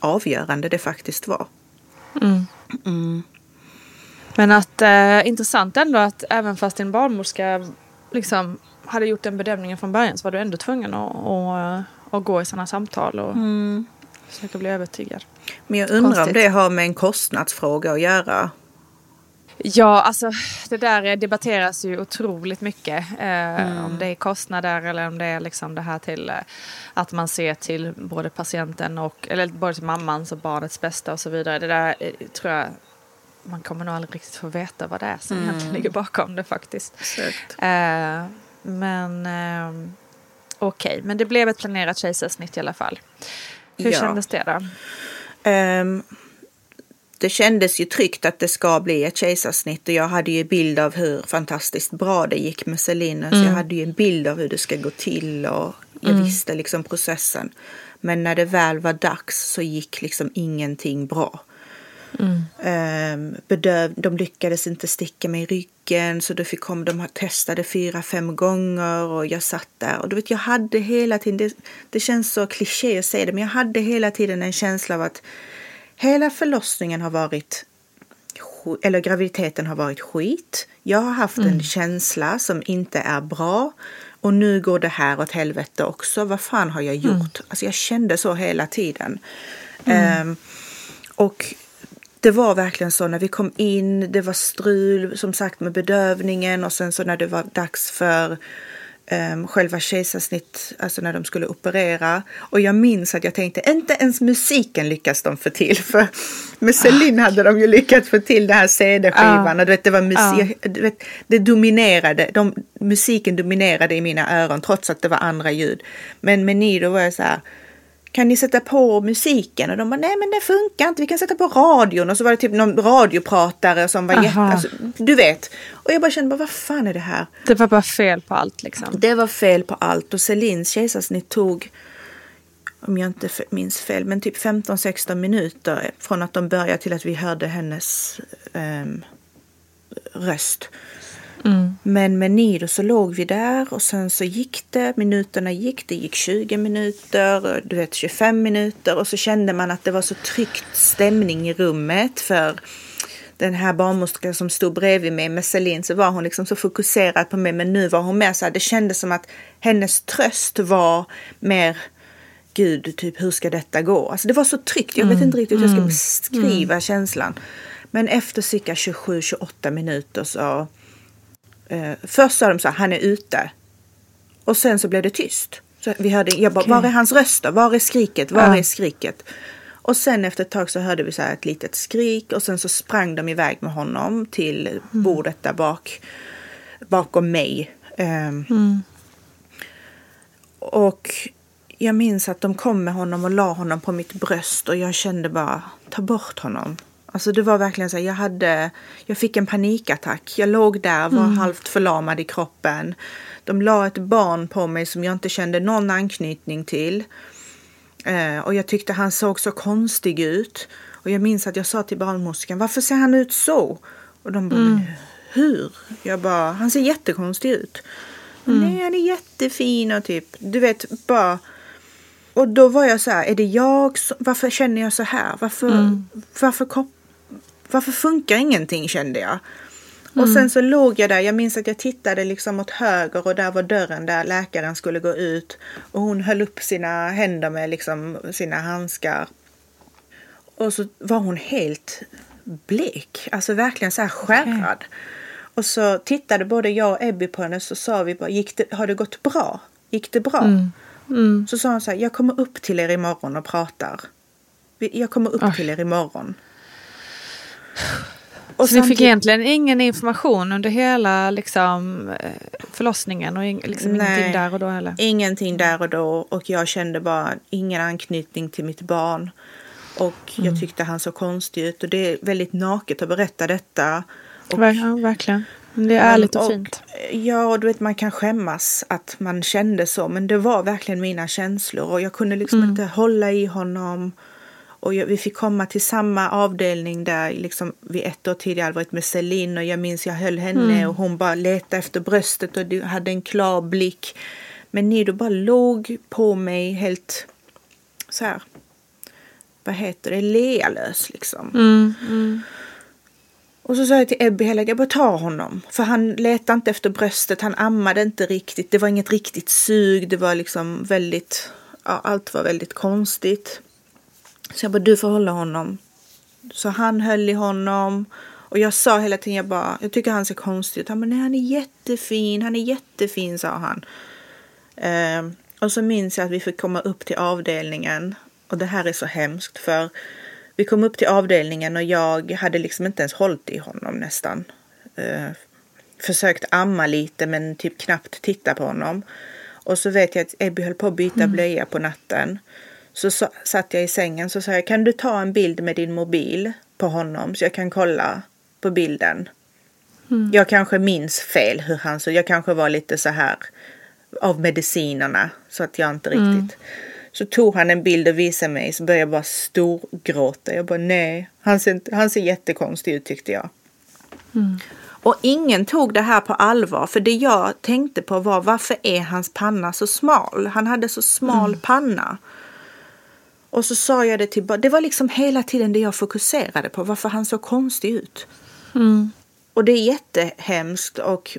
avgörande det faktiskt var. Men att eh, intressant ändå att även fast din barnmorska liksom hade gjort den bedömningen från början så var du ändå tvungen att, att, att gå i sådana samtal och försöka bli övertygad. Men jag undrar om Konstigt. det har med en kostnadsfråga att göra. Ja, alltså det där debatteras ju otroligt mycket. Eh, Om det är kostnader eller om det är liksom det här till eh, att man ser till både patienten och, eller både till mammans och barnets bästa och så vidare. Det där eh, tror jag man kommer nog aldrig riktigt få veta vad det är som egentligen ligger bakom det faktiskt. Eh, men eh, okej, men det blev ett planerat kejsarsnitt i alla fall. Hur Ja. kändes det då? Ehm, det kändes ju tryggt att det ska bli ett kejsarsnitt och jag hade ju bild av hur fantastiskt bra det gick med Selina. Så jag hade ju en bild av hur det ska gå till och jag visste liksom processen. Men när det väl var dags så gick liksom ingenting bra. Mm. bedöv, de lyckades inte sticka mig i ryggen så då fick kom, de testade fyra, fem gånger och jag satt där. Och du vet, jag hade hela tiden, det, det känns så kliché att säga det, men jag hade hela tiden en känsla av att hela förlossningen har varit eller graviditeten har varit skit. Jag har haft mm. en känsla som inte är bra. Och nu går det här åt helvete också. Vad fan har jag gjort? Mm. Alltså jag kände så hela tiden. Mm. Um, och det var verkligen så när vi kom in, det var strul som sagt med bedövningen och sen så när det var dags för um, själva kejsarsnitt, alltså när de skulle operera. Och jag minns att jag tänkte, inte ens musiken lyckas de få till. För med Celine hade de ju lyckats få till den här CD-skivan. Och du vet, det var musik, du vet, det dominerade, de, musiken dominerade i mina öron trots att det var andra ljud. Men med Nido var jag så här, kan ni sätta på musiken? Och de bara, nej men det funkar inte, vi kan sätta på radion. Och så var det typ någon radiopratare som var Aha. jätte, alltså, du vet. Och jag bara kände, bara, vad fan är det här? Det var bara fel på allt liksom. Det var fel på allt och Celins kejsarsnitt tog, om jag inte minns fel, men typ 15-16 minuter från att de började till att vi hörde hennes um, röst. Mm. Men med Nido så låg vi där och sen så gick det, minuterna gick, det gick 20 minuter, du vet 25 minuter och så kände man att det var så tryckt stämning i rummet för den här barnmorskan som stod bredvid mig med Celine så var hon liksom så fokuserad på mig men nu var hon mer så här, det kändes som att hennes tröst var mer Gud, typ hur ska detta gå? Alltså det var så tryggt, jag vet mm. inte riktigt hur jag ska mm. beskriva mm. känslan. Men efter cirka 27-28 minuter så Eh, först sa de så här, han är ute. Och sen så blev det tyst. Så vi hörde, jag bara, okay. var är hans röst då? Var är skriket? Var ja. är skriket? Och sen efter ett tag så hörde vi så här ett litet skrik och sen så sprang de iväg med honom till mm. bordet där bak, bakom mig. Um, mm. Och jag minns att de kom med honom och la honom på mitt bröst och jag kände bara, ta bort honom. Alltså det var verkligen så jag hade, jag fick en panikattack. Jag låg där, var mm. halvt förlamad i kroppen. De la ett barn på mig som jag inte kände någon anknytning till. Eh, och jag tyckte han såg så konstig ut. Och jag minns att jag sa till barnmorskan, varför ser han ut så? Och de bara, mm. hur? Jag bara, han ser jättekonstig ut. Mm. Nej, han är jättefin och typ, du vet, bara och då var jag så här, är det jag? Varför känner jag så här? Varför, mm. varför varför funkar ingenting kände jag. Mm. Och sen så låg jag där, jag minns att jag tittade liksom åt höger och där var dörren där läkaren skulle gå ut. Och hon höll upp sina händer med liksom sina handskar. Och så var hon helt blek, alltså verkligen så här skärrad. Okay. Och så tittade både jag och Ebby på henne så sa vi bara, gick det, har det gått bra? Gick det bra? Mm. Mm. Så sa hon så här, jag kommer upp till er imorgon och pratar. Jag kommer upp oh. till er imorgon. Och så ni fick egentligen ingen information under hela liksom, eh, förlossningen och liksom Nej, ingenting där och då heller? Ingenting där och då och jag kände bara ingen anknytning till mitt barn. Och mm. jag tyckte han så konstig ut och det är väldigt naket att berätta detta. Och, ja, verkligen. Det är ärligt och, och fint. Ja, och du vet man kan skämmas att man kände så men det var verkligen mina känslor och jag kunde liksom mm. inte hålla i honom. Och vi fick komma till samma avdelning där liksom vid ett år tidigare varit med Celine och jag minns jag höll henne mm. och hon bara letade efter bröstet och hade en klar blick. Men Nido bara låg på mig helt så här, vad heter det, lealös liksom. Mm, mm. Och så sa jag till Ebbe hela jag bara ta honom. För han letade inte efter bröstet, han ammade inte riktigt, det var inget riktigt sug, det var liksom väldigt, ja, allt var väldigt konstigt. Så jag bara, du får hålla honom. Så han höll i honom. Och jag sa hela tiden, jag bara, jag tycker han ser konstig ut. Han bara, nej han är jättefin, han är jättefin, sa han. Eh, och så minns jag att vi fick komma upp till avdelningen. Och det här är så hemskt för vi kom upp till avdelningen och jag hade liksom inte ens hållit i honom nästan. Eh, försökt amma lite men typ knappt titta på honom. Och så vet jag att Ebby höll på att byta mm. blöja på natten. Så, så satt jag i sängen så sa jag kan du ta en bild med din mobil på honom så jag kan kolla på bilden. Mm. Jag kanske minns fel hur han såg. Jag kanske var lite så här av medicinerna så att jag inte mm. riktigt. Så tog han en bild och visade mig så började jag bara storgråta. Jag bara nej, han ser, han ser jättekonstig ut tyckte jag. Mm. Och ingen tog det här på allvar för det jag tänkte på var varför är hans panna så smal? Han hade så smal Mm. panna. Och så sa jag det till Det var liksom hela tiden det jag fokuserade på, varför han såg konstig ut. Mm. Och det är jättehemskt och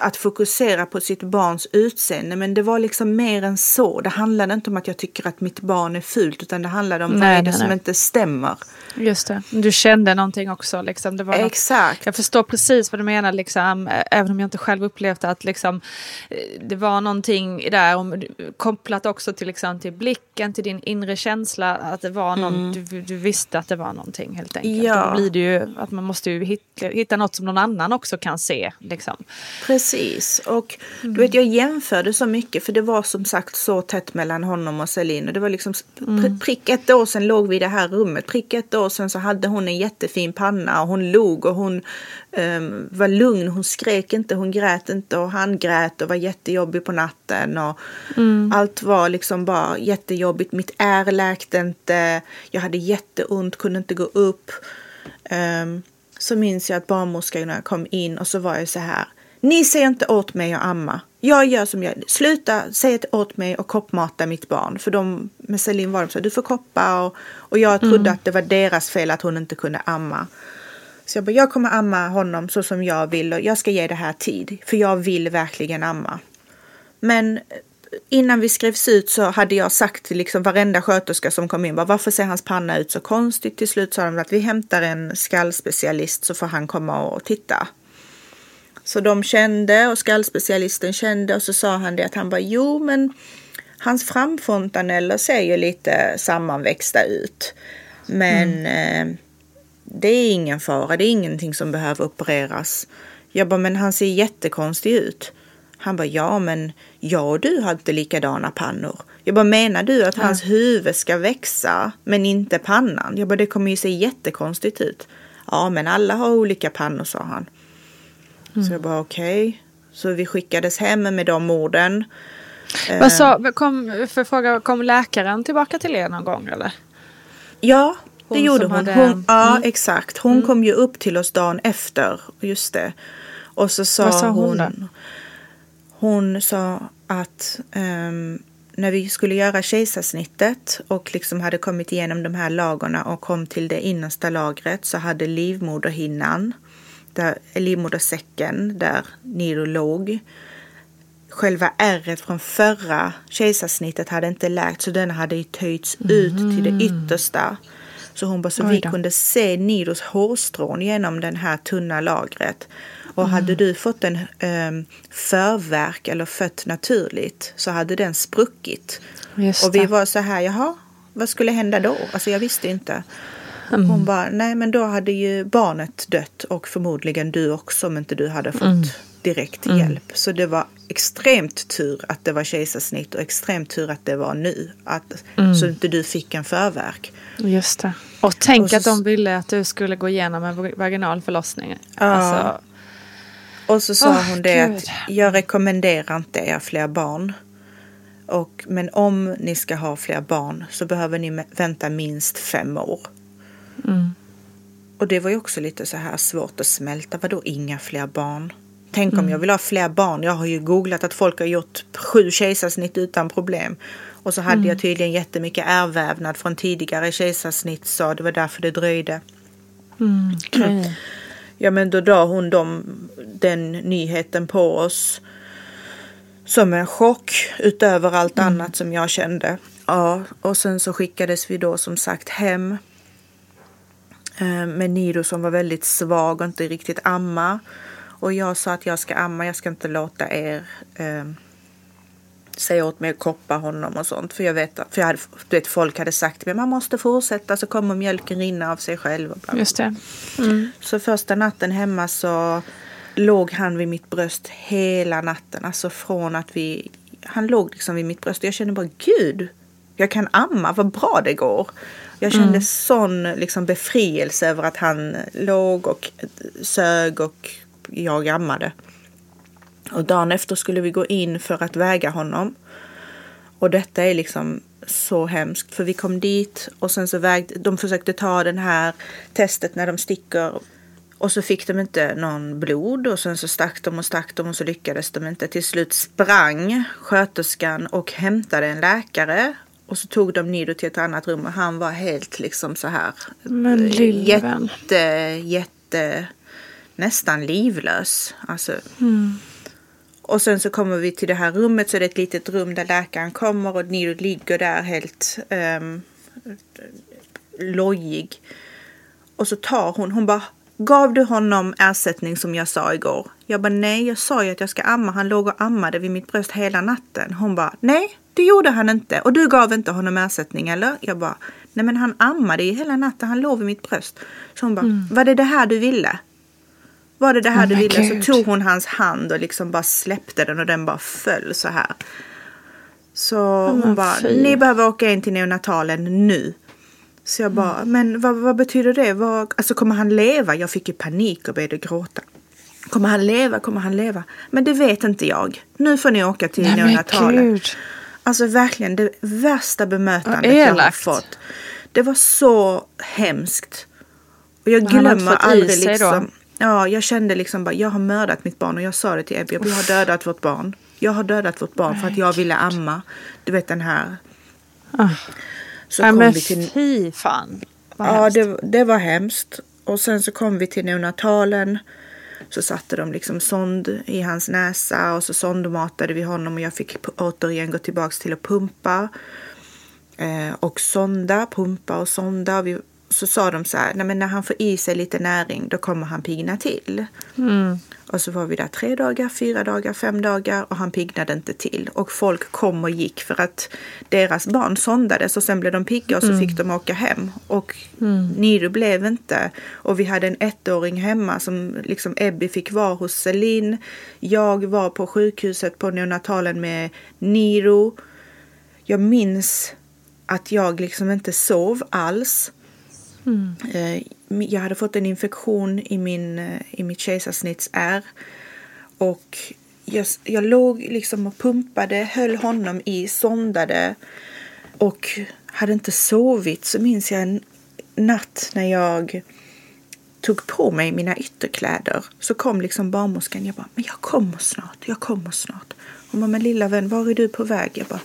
att fokusera på sitt barns utseende. Men det var liksom mer än så. Det handlade inte om att jag tycker att mitt barn är fult utan det handlade om vad Nej, är det nej, som nej. inte stämmer. Just det. Du kände någonting också. Liksom. Det var något- Exakt. Jag förstår precis vad du menar, liksom, även om jag inte själv upplevt att liksom, eh, det var någonting där, om, kopplat också till, liksom, till blicken, till din inre känsla, att det var någon, Mm. du, du visste att det var någonting helt enkelt. Ja. Då blir det ju att man måste ju hitta, hitta något som någon annan också kan se. Liksom. Precis. Och Mm. du vet, jag jämförde så mycket för det var som sagt så tätt mellan honom och Celine. Och det var liksom Mm. pr- prick ett år sedan låg vi i det här rummet. Prick ett år sedan så hade hon en jättefin panna och hon log och hon ehm, var lugn. Hon skrek inte, hon grät inte och han grät och var jättejobbig på natten. Och Mm. Allt var liksom bara jättejobbigt. Mitt ärr läkte inte. Jag hade jätteont, kunde inte gå upp. Ehm, så minns jag att barnmorskorna kom in och så var jag så här. Ni säger inte åt mig att amma. Jag gör som jag Sluta säga åt mig och koppmata mitt barn. För de, med Celine var de så du får koppa. Och, och jag trodde Mm. att det var deras fel att hon inte kunde amma. Så jag bara, jag kommer amma honom så som jag vill och jag ska ge det här tid. För jag vill verkligen amma. Men innan vi skrevs ut så hade jag sagt till liksom varenda sköterska som kom in, bara, varför ser hans panna ut så konstigt? Till slut sa de att vi hämtar en skallspecialist så får han komma och titta. Så de kände och skallspecialisten kände och så sa han det att han bara, jo men hans framfontaneller ser ju lite sammanväxta ut. Men eh, det är ingen fara, det är ingenting som behöver opereras. Jag bara, men han ser jättekonstig ut. Han bara, ja men jag och du har inte likadana pannor. Jag bara, menar du att hans huvud ska växa men inte pannan? Jag bara, det kommer ju se jättekonstigt ut. Ja, men alla har olika pannor, sa han. Så jag bara, okej. Så vi skickades hem med de orden. Vad sa, kom, för fråga, kom läkaren tillbaka till er någon gång eller? Ja, det Hon gjorde som hon. hade- hon ja, Mm. exakt. Hon kom ju upp till oss dagen efter. Just det. Och så sa, sa hon hon, hon sa att ehm, när vi skulle göra kejsarsnittet och liksom hade kommit igenom de här lagorna och kom till det innersta lagret så hade livmoderhinnan, där, livmodersäcken där Niro låg, själva ärret från förra kejsarsnittet hade inte läkt så den hade ju töjts ut till det yttersta. Så hon bara, så Mm. Vi kunde se Niros hårstrån genom den här tunna lagret. Och Mm. hade du fått en um, förverk eller fött naturligt så hade den spruckit. Och vi var så här, jaha, vad skulle hända då? Alltså jag visste inte. Mm. Hon bara, nej men då hade ju barnet dött och förmodligen du också om inte du hade fått Mm. direkt Mm. hjälp. Så det var extremt tur att det var kejsarsnitt och extremt tur att det var nu. Att, Mm. Så inte du fick en förverk. Just det. Och tänk Och så- att de ville att du skulle gå igenom en vag- vaginal förlossning. Ja. Alltså, Och så sa Åh, hon det Gud. att jag rekommenderar inte er fler barn. Och, men om ni ska ha fler barn så behöver ni vänta minst fem år. Mm. Och det var ju också lite så här svårt att smälta. Vadå inga fler barn? Tänk om Mm. jag vill ha fler barn. Jag har ju googlat att folk har gjort sju kejsarsnitt utan problem. Och så hade Mm. jag tydligen jättemycket ärrvävnad från tidigare kejsarsnitt så det var därför det dröjde. Mm. okej. Ja men då drar hon dem, den nyheten på oss som en chock utöver allt annat som jag kände. Ja, och sen så skickades vi då som sagt hem med Nido som var väldigt svag och inte riktigt amma. Och jag sa att jag ska amma, jag ska inte låta er eh, säga åt mig att koppa honom och sånt. För jag vet, för jag hade, du vet, folk hade sagt till mig man måste fortsätta så kommer mjölken rinna av sig själv. Och bla, bla, Just det. så första natten hemma så låg han vid mitt bröst hela natten. Alltså från att vi... Han låg liksom vid mitt bröst och jag kände bara gud, jag kan amma, vad bra det går. Jag kände Mm. sån liksom befrielse över att han låg och sög och jag ammade. Och dagen efter skulle vi gå in för att väga honom. Och detta är liksom så hemskt för vi kom dit och sen så vägde, de försökte ta den här testet när de sticker och så fick de inte någon blod och sen så stack de och stack de och så lyckades de inte. Till slut sprang sköterskan och hämtade en läkare och så tog de Nido till ett annat rum och han var helt liksom så här. Men lille vän. jätte, jätte, nästan livlös. Alltså. Mm. Och sen så kommer vi till det här rummet så är det ett litet rum där läkaren kommer och Nido ligger där helt um, lojig. Och så tar hon, hon bara Gav du honom ersättning som jag sa igår? Jag bara nej, jag sa ju att jag ska amma. Han låg och ammade vid mitt bröst hela natten. Hon bara nej, det gjorde han inte. Och du gav inte honom ersättning eller? Jag bara nej men han ammade ju hela natten. Han låg vid mitt bröst. Så hon bara Mm. var det det här du ville? Var det det här Oh du ville? Gud. Så tog hon hans hand och liksom bara släppte den och den bara föll så här. Så hon men bara, fy. ni behöver åka in till neonatalen nu. Så jag bara, men vad, vad betyder det? Vad, alltså kommer han leva? Jag fick ju panik och började gråta. Kommer han leva? Kommer han leva? Men det vet inte jag. Nu får ni åka till Nej, neonatalen. Alltså verkligen det värsta bemötandet jag har fått. Det var så hemskt. Och jag Men glömmer aldrig liksom. Ja, jag kände liksom bara, jag har mördat mitt barn och jag sa det till Ebbe, jag har dödat vårt barn. Jag har dödat vårt barn för att jag ville amma. Du vet den här. Ah. Så Nej, kom men vi till... fy fan. Vad Ja, det, det var hemskt. Och sen så kom vi till neonatalen. Så satte de liksom sond i hans näsa och så sondmatade vi honom och jag fick återigen gå tillbaks till att pumpa. Eh, och sonda, pumpa och sonda. Vi, så sa de så här, nej men när han får i sig lite näring då kommer han pigna till. Mm. Och så var vi där tre dagar, fyra dagar, fem dagar och han pignade inte till. Och folk kom och gick för att deras barn sondades och sen blev de pigga och så Mm. fick de åka hem. Och Mm. Nido blev inte. Och vi hade en ettåring hemma som liksom Ebby fick vara hos Celine. Jag var på sjukhuset på neonatalen med Niro. Jag minns att jag liksom inte sov alls. Mm. Eh, jag hade fått en infektion i, min, eh, i mitt kejsarsnittsärr. Och jag, jag låg liksom och pumpade, höll honom i, sondade och hade inte sovit. Så minns jag en natt när jag tog på mig mina ytterkläder så kom liksom barnmorskan. Jag bara, men jag kommer snart, jag kommer snart. Hon bara, men lilla vän, var är du på väg? Jag bara,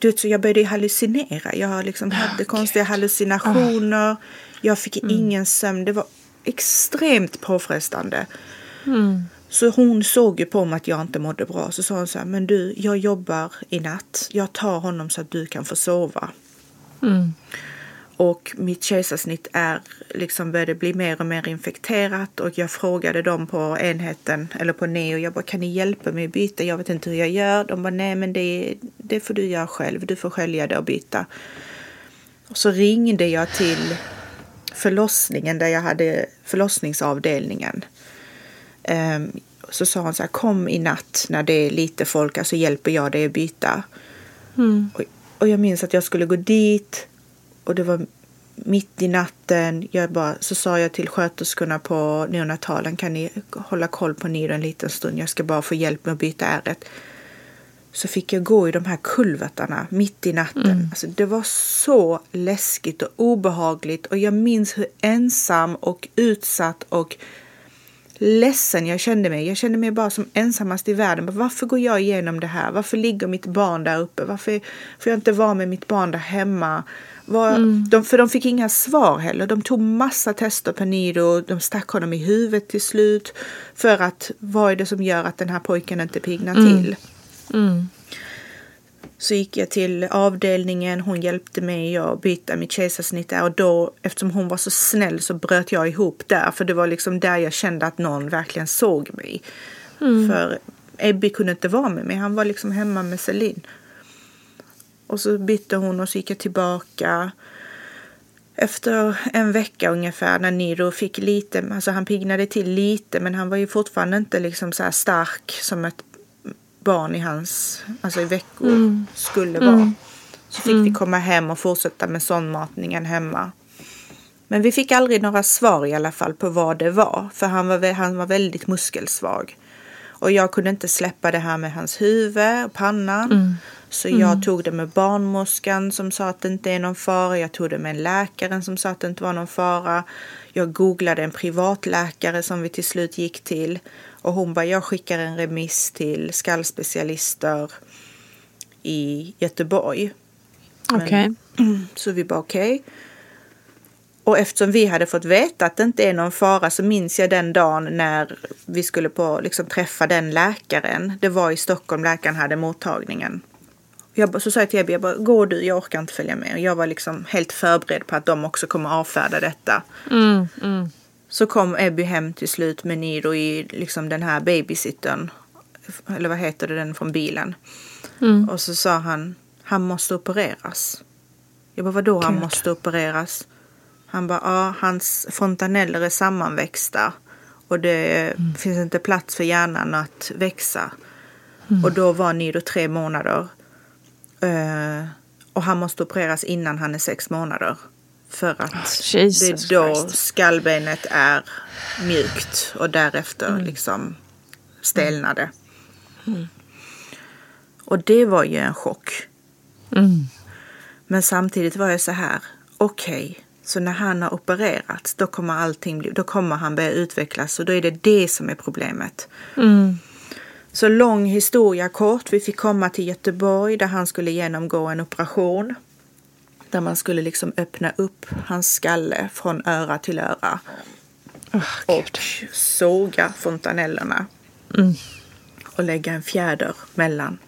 du vet, så jag började hallucinera. Jag liksom hade konstiga hallucinationer. Jag fick ingen sömn. Det var extremt påfrestande. Mm. Så hon såg ju på mig att jag inte mådde bra. Så sa hon så här, men du, jag jobbar i natt. Jag tar honom så att du kan få sova. Mm. Och mitt kejsarsnitt är liksom började bli mer och mer infekterat och jag frågade dem på enheten eller på neo. Jag bara kan ni hjälpa mig att byta? Jag vet inte hur jag gör. De bara nej men det, det får du göra själv. Du får skölja det och byta. Och så ringde jag till förlossningen där jag hade förlossningsavdelningen. Ehm, så sa hon så här kom i natt när det är lite folk, alltså hjälper jag dig att byta. Mm. Och jag minns att jag skulle gå dit och det var mitt i natten. Jag bara, så sa jag till sköterskorna på neonatalen, kan ni hålla koll på Nido en liten stund? Jag ska bara få hjälp med att byta ärret. Så fick jag gå i de här kulvertarna mitt i natten. Mm. Alltså, det var så läskigt och obehagligt och jag minns hur ensam och utsatt och ledsen jag kände mig. Jag kände mig bara som ensammast i världen. Men Varför går jag igenom det här? Varför ligger mitt barn där uppe? Varför får jag inte vara med mitt barn där hemma? Var, Mm. de, för de fick inga svar heller. De tog massa tester på Nido. De stack honom i huvudet till slut. För att vad är det som gör att den här pojken inte pignar Mm. till? Mm. Så gick jag till avdelningen, hon hjälpte mig att byta mitt kejsarsnitt där och då, eftersom hon var så snäll så bröt jag ihop där för det var liksom där jag kände att någon verkligen såg mig. Mm. För Ebby kunde inte vara med mig, han var liksom hemma med Celine. Och så bytte hon och så gick jag tillbaka. Efter en vecka ungefär när Niro fick lite, alltså han pignade till lite men han var ju fortfarande inte liksom så stark som ett barn i hans, alltså i veckor Mm. skulle Mm. vara. Så fick vi Mm. komma hem och fortsätta med sondmatningen hemma. Men vi fick aldrig några svar i alla fall på vad det var. För han var, han var väldigt muskelsvag. Och jag kunde inte släppa det här med hans huvud och panna. Mm. Så jag tog det med barnmorskan som sa att det inte är någon fara. Jag tog det med läkaren som sa att det inte var någon fara. Jag googlade en privatläkare som vi till slut gick till. Och hon bara, jag skickar en remiss till skallspecialister i Göteborg. Okej. Så vi bara okej. Och eftersom vi hade fått veta att det inte är någon fara så minns jag den dagen när vi skulle på, liksom, träffa den läkaren. Det var i Stockholm läkaren hade mottagningen. Jag, så sa jag till Ebbe, jag bara, går du, jag orkar inte följa med. Och jag var liksom helt förberedd på att de också kommer avfärda detta. Mm, mm. Så kom Ebby hem till slut med Niro i liksom den här babysittern. Eller vad heter det, den från bilen. Mm. Och så sa han, han måste opereras. Jag bara, vadå han måste opereras? Han bara, ja, hans fontaneller är sammanväxta. Och det finns inte plats för hjärnan att växa. Och då var Nido tre månader. Eh, och han måste opereras innan han är sex månader. För att det Jesus är då Christ. skallbenet är mjukt och därefter liksom stelnade. Och det var ju en chock. Mm. Men samtidigt var jag så här, okej, så när han har opererats då kommer allting då kommer han börja utvecklas och då är det det som är problemet. Mm. Så lång historia kort, vi fick komma till Göteborg där han skulle genomgå en operation. Där man skulle liksom öppna upp hans skalle från öra till öra. och såga fontanellerna. Mm. Och lägga en fjäder mellan.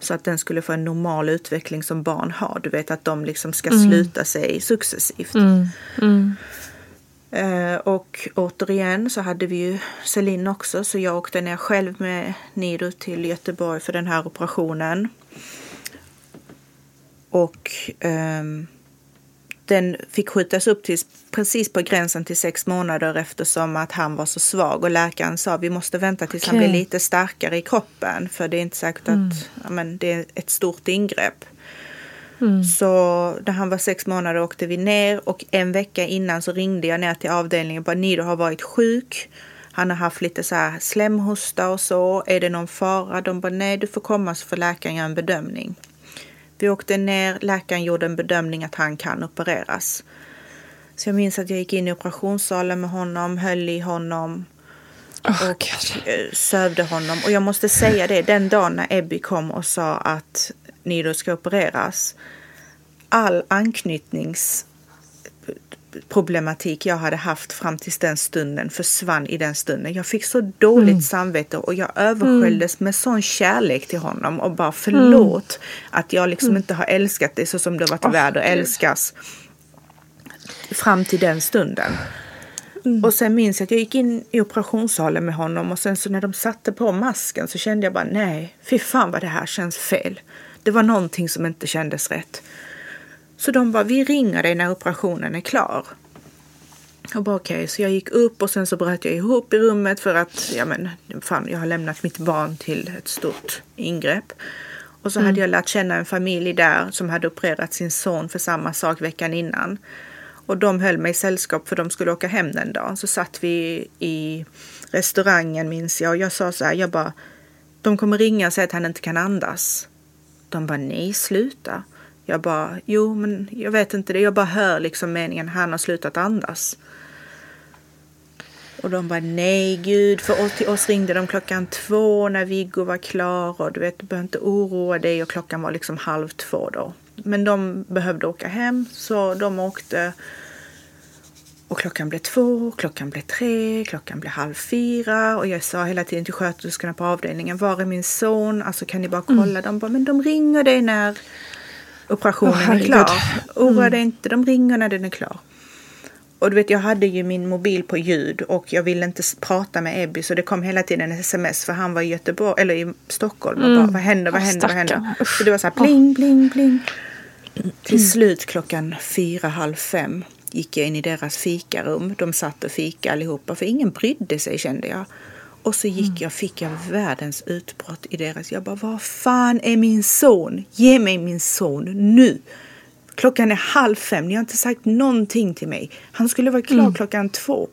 Så att den skulle få en normal utveckling som barn har. Du vet att de liksom ska Mm. sluta sig successivt. Mm. Mm. Eh, och återigen så hade vi ju Celine också så jag åkte ner själv med Nido till Göteborg för den här operationen. Och ehm, den fick skjutas upp till precis på gränsen till sex månader eftersom att han var så svag och läkaren sa vi måste vänta tills han Okej. blir lite starkare i kroppen för det är inte säkert Mm. att ja, men det är ett stort ingrepp. Mm. Så när han var sex månader åkte vi ner och en vecka innan så ringde jag ner till avdelningen och bara Nido har varit sjuk. Han har haft lite så här slemhosta och så. Är det någon fara? De bara nej, du får komma så får läkaren göra en bedömning. Vi åkte ner, läkaren gjorde en bedömning att han kan opereras. Så jag minns att jag gick in i operationssalen med honom, höll i honom och eh, sövde honom. Och jag måste säga det, den dagen när Ebby kom och sa att Nido ska opereras. All anknytningsproblematik jag hade haft fram till den stunden försvann i den stunden. Jag fick så dåligt Mm. samvete och jag översköljdes med sån kärlek till honom och bara förlåt att jag liksom Mm. inte har älskat dig så som du har varit Åh, värd att älskas fram till den stunden. Mm. Och sen minns jag att jag gick in i operationssalen med honom och sen så när de satte på masken så kände jag bara nej, fy fan vad det här känns fel. Det var någonting som inte kändes rätt. Så de bara, vi ringer dig när operationen är klar. Och bara okej, så jag gick upp och sen så bröt jag ihop i rummet för att, ja men, fan, jag har lämnat mitt barn till ett stort ingrepp. Och så Mm. hade jag lärt känna en familj där som hade opererat sin son för samma sak veckan innan. Och de höll mig i sällskap för de skulle åka hem den dagen. Så satt vi i restaurangen minns jag och jag sa så här, jag bara, de kommer ringa och säga att han inte kan andas. De bara, nej sluta. Jag bara, jo men jag vet inte det, jag bara hör liksom meningen, han har slutat andas. Och de bara, nej gud, för oss, till oss ringde de klockan två när Viggo var klar. Och du vet, du behöver inte oroa dig. Och klockan var liksom halv två då. Men de behövde åka hem. Så de åkte och klockan blev två, klockan blev tre, klockan blev halv fyra och jag sa hela tiden till sköterskorna på avdelningen, var är min son? Alltså kan ni bara kolla? De bara, men de ringer dig när operationen Åh, är klar. Oroa Mm. dig inte, de ringer när den är klar. Och du vet, jag hade ju min mobil på ljud och jag ville inte prata med Ebby så det kom hela tiden en sms för han var i Göteborg, eller i Stockholm och Mm. bara vad händer, vad händer, vad händer? Så det var så här pling, pling, pling. Till slut klockan fyra, halv fem gick jag in i deras fikarum. De satt och fika allihopa för ingen brydde sig kände jag. Och så gick jag, fick jag världens utbrott i deras. Jag bara, vad fan är min son? Ge mig min son nu! Klockan är halv fem, ni har inte sagt någonting till mig. Han skulle vara klar Mm. klockan två.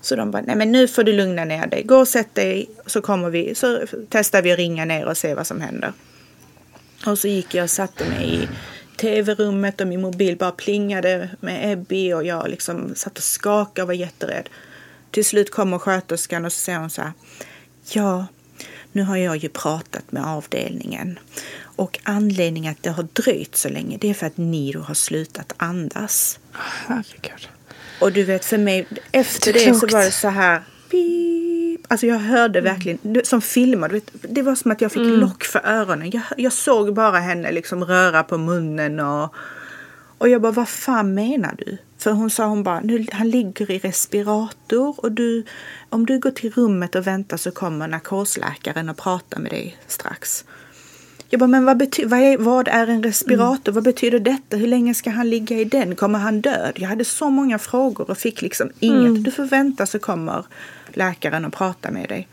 Så de bara, nej men nu får du lugna ner dig. Gå och sätt dig så kommer vi, så testar vi att ringa ner och se vad som händer. Och så gick jag och satte mig i tv-rummet och min mobil bara plingade med Ebby och jag liksom satt och skakade och var jätterädd. Till slut kommer sköterskan och så säger hon så här. Ja, nu har jag ju pratat med avdelningen och anledningen att det har dröjt så länge det är för att Niro har slutat andas. Herregud. Och du vet för mig, efter Det det, så var det så här. Beep. Alltså jag hörde verkligen, det- som filmad, vet, det var som att jag fick lock för öronen. Jag, jag såg bara henne liksom röra på munnen och, och jag bara, vad fan menar du? För hon sa, hon bara, nu, han ligger i respirator och du, om du går till rummet och väntar så kommer narkosläkaren och pratar med dig strax. Jag bara, men vad, bety- vad, är, vad är en respirator? Vad betyder detta? Hur länge ska han ligga i den? Kommer han död? Jag hade så många frågor och fick liksom inget. Du får vänta så kommer läkaren och pratar med dig.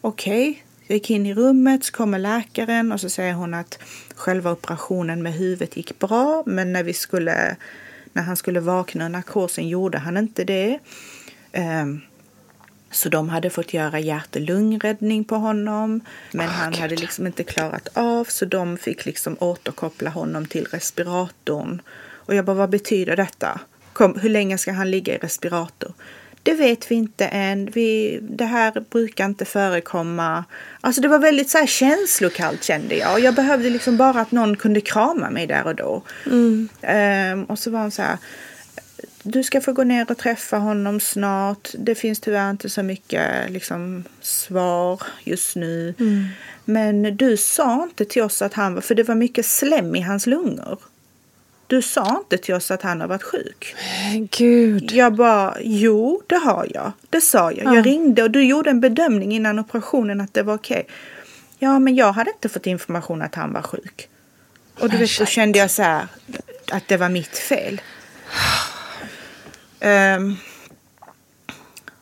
Okej, jag gick in i rummet så kommer läkaren och så säger hon att själva operationen med huvudet gick bra men när vi skulle när han skulle vakna ur narkosen gjorde han inte det. Ehm, så de hade fått göra hjärt och lungräddning på honom. Men han hade liksom inte klarat av så de fick liksom återkoppla honom till respiratorn. Och jag bara, vad betyder detta? Kom, hur länge ska han ligga i respirator? Det vet vi inte än. Vi, det här brukar inte förekomma. Alltså det var väldigt så här känslokallt kände jag. Jag behövde liksom bara att någon kunde krama mig där och då. Ehm, och så var hon så här. Du ska få gå ner och träffa honom snart. Det finns tyvärr inte så mycket liksom, svar just nu. Men du sa inte till oss att han var, för det var mycket slem i hans lungor. Du sa inte till oss att han har varit sjuk. Gud. Jag bara, jo det har jag. Det sa jag. Ja. Jag ringde och du gjorde en bedömning innan operationen att det var okej. Ja, men jag hade inte fått information att han var sjuk. Och du vet, då kände jag så här att det var mitt fel. Ehm,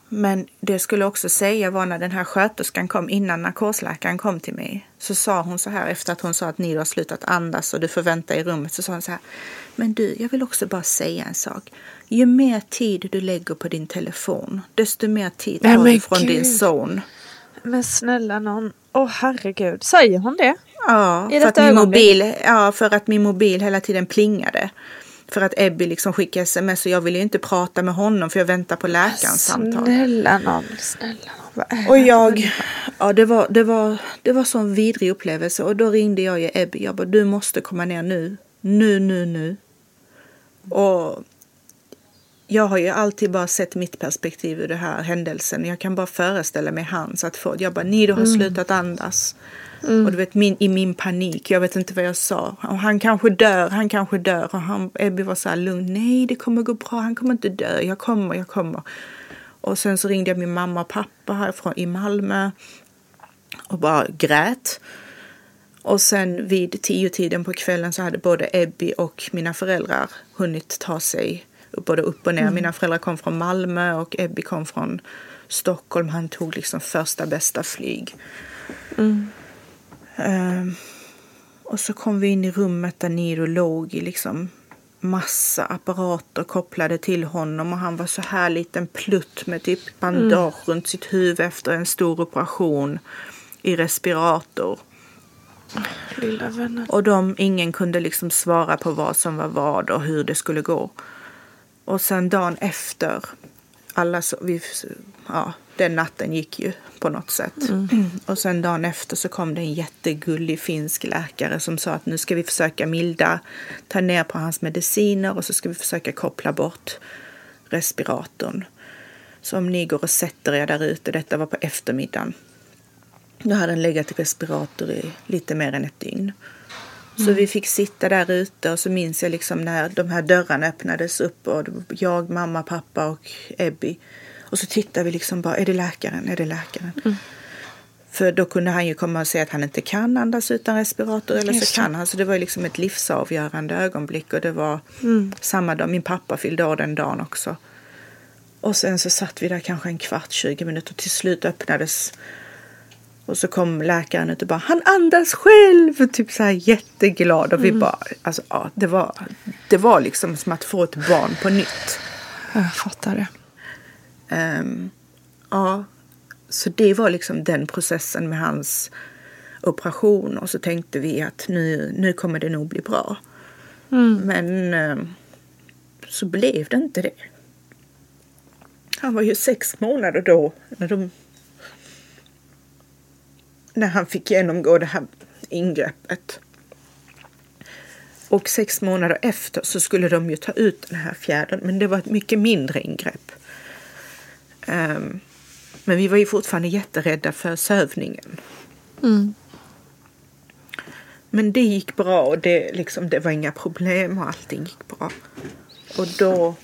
men det skulle också säga var när den här sköterskan kom innan narkosläkaren kom till mig. Så sa hon så här efter att hon sa att ni har slutat andas och du får vänta i rummet. Så sa hon så här. Men du, jag vill också bara säga en sak. Ju mer tid du lägger på din telefon, desto mer tid tar du från din gud. son. Men snälla någon. Åh herregud. Säger hon det? Ja, I för att, min ögonblick? mobil, ja, för att min mobil hela tiden plingade. För att Ebby liksom skickade sms och jag ville ju inte prata med honom för jag väntar på läkarens samtal. Snälla någon. Snälla någon. Och jag, ja det var, det var, det var sån vidrig upplevelse och då ringde jag ju Ebby. Jag bara, du måste komma ner nu. Nu, nu, nu. Och jag har ju alltid bara sett mitt perspektiv ur den här händelsen. Jag kan bara föreställa mig hans. Att få, jag bara, Nido har slutat andas. Och du vet, min, i min panik, jag vet inte vad jag sa. Och han kanske dör, han kanske dör. Och han, Ebby var så här lugn. Nej, det kommer gå bra, han kommer inte dö. Jag kommer, jag kommer. Och sen så ringde jag min mamma och pappa härifrån i Malmö. Och bara grät. Och sen vid tio tiden på kvällen så hade både Ebby och mina föräldrar hunnit ta sig både upp och ner. Mina föräldrar kom från Malmö och Ebby kom från Stockholm. Han tog liksom första bästa flyg. Ehm, och så kom vi in i rummet där Niro låg i liksom massa apparater kopplade till honom och han var så här liten plutt med typ bandage runt sitt huvud efter en stor operation i respirator. Lilla vännen. Och de, ingen kunde liksom svara på vad som var vad och hur det skulle gå. Och sen dagen efter, alla så, vi, ja, den natten gick ju på något sätt. Och sen dagen efter så kom det en jättegullig finsk läkare som sa att nu ska vi försöka milda, ta ner på hans mediciner och så ska vi försöka koppla bort respiratorn. Så om ni går och sätter er där ute, detta var på eftermiddagen, då hade han legat i respirator i lite mer än ett dygn. Så vi fick sitta där ute och så minns jag liksom när de här dörrarna öppnades upp och jag, mamma, pappa och Ebby. Och så tittade vi liksom bara, är det läkaren? Är det läkaren? För då kunde han ju komma och säga att han inte kan andas utan respirator eller Just så kan han. Så det var ju liksom ett livsavgörande ögonblick och det var samma dag. Min pappa fyllde år den dagen också. Och sen så satt vi där kanske en kvart, 20 minuter. Till slut öppnades och så kom läkaren ut och bara han andas själv. Typ så här jätteglad. Och vi bara, alltså ja, det var, det var liksom som att få ett barn på nytt. Jag fattar det. Um, ja, så det var liksom den processen med hans operation och så tänkte vi att nu, nu kommer det nog bli bra. Mm. Men um, så blev det inte det. Han var ju sex månader då när, de, när han fick genomgå det här ingreppet. Och sex månader efter så skulle de ju ta ut den här fjädern men det var ett mycket mindre ingrepp. Um, men vi var ju fortfarande jätterädda för sövningen. Mm. Men det gick bra och det, liksom, det var inga problem och allting gick bra. Och då,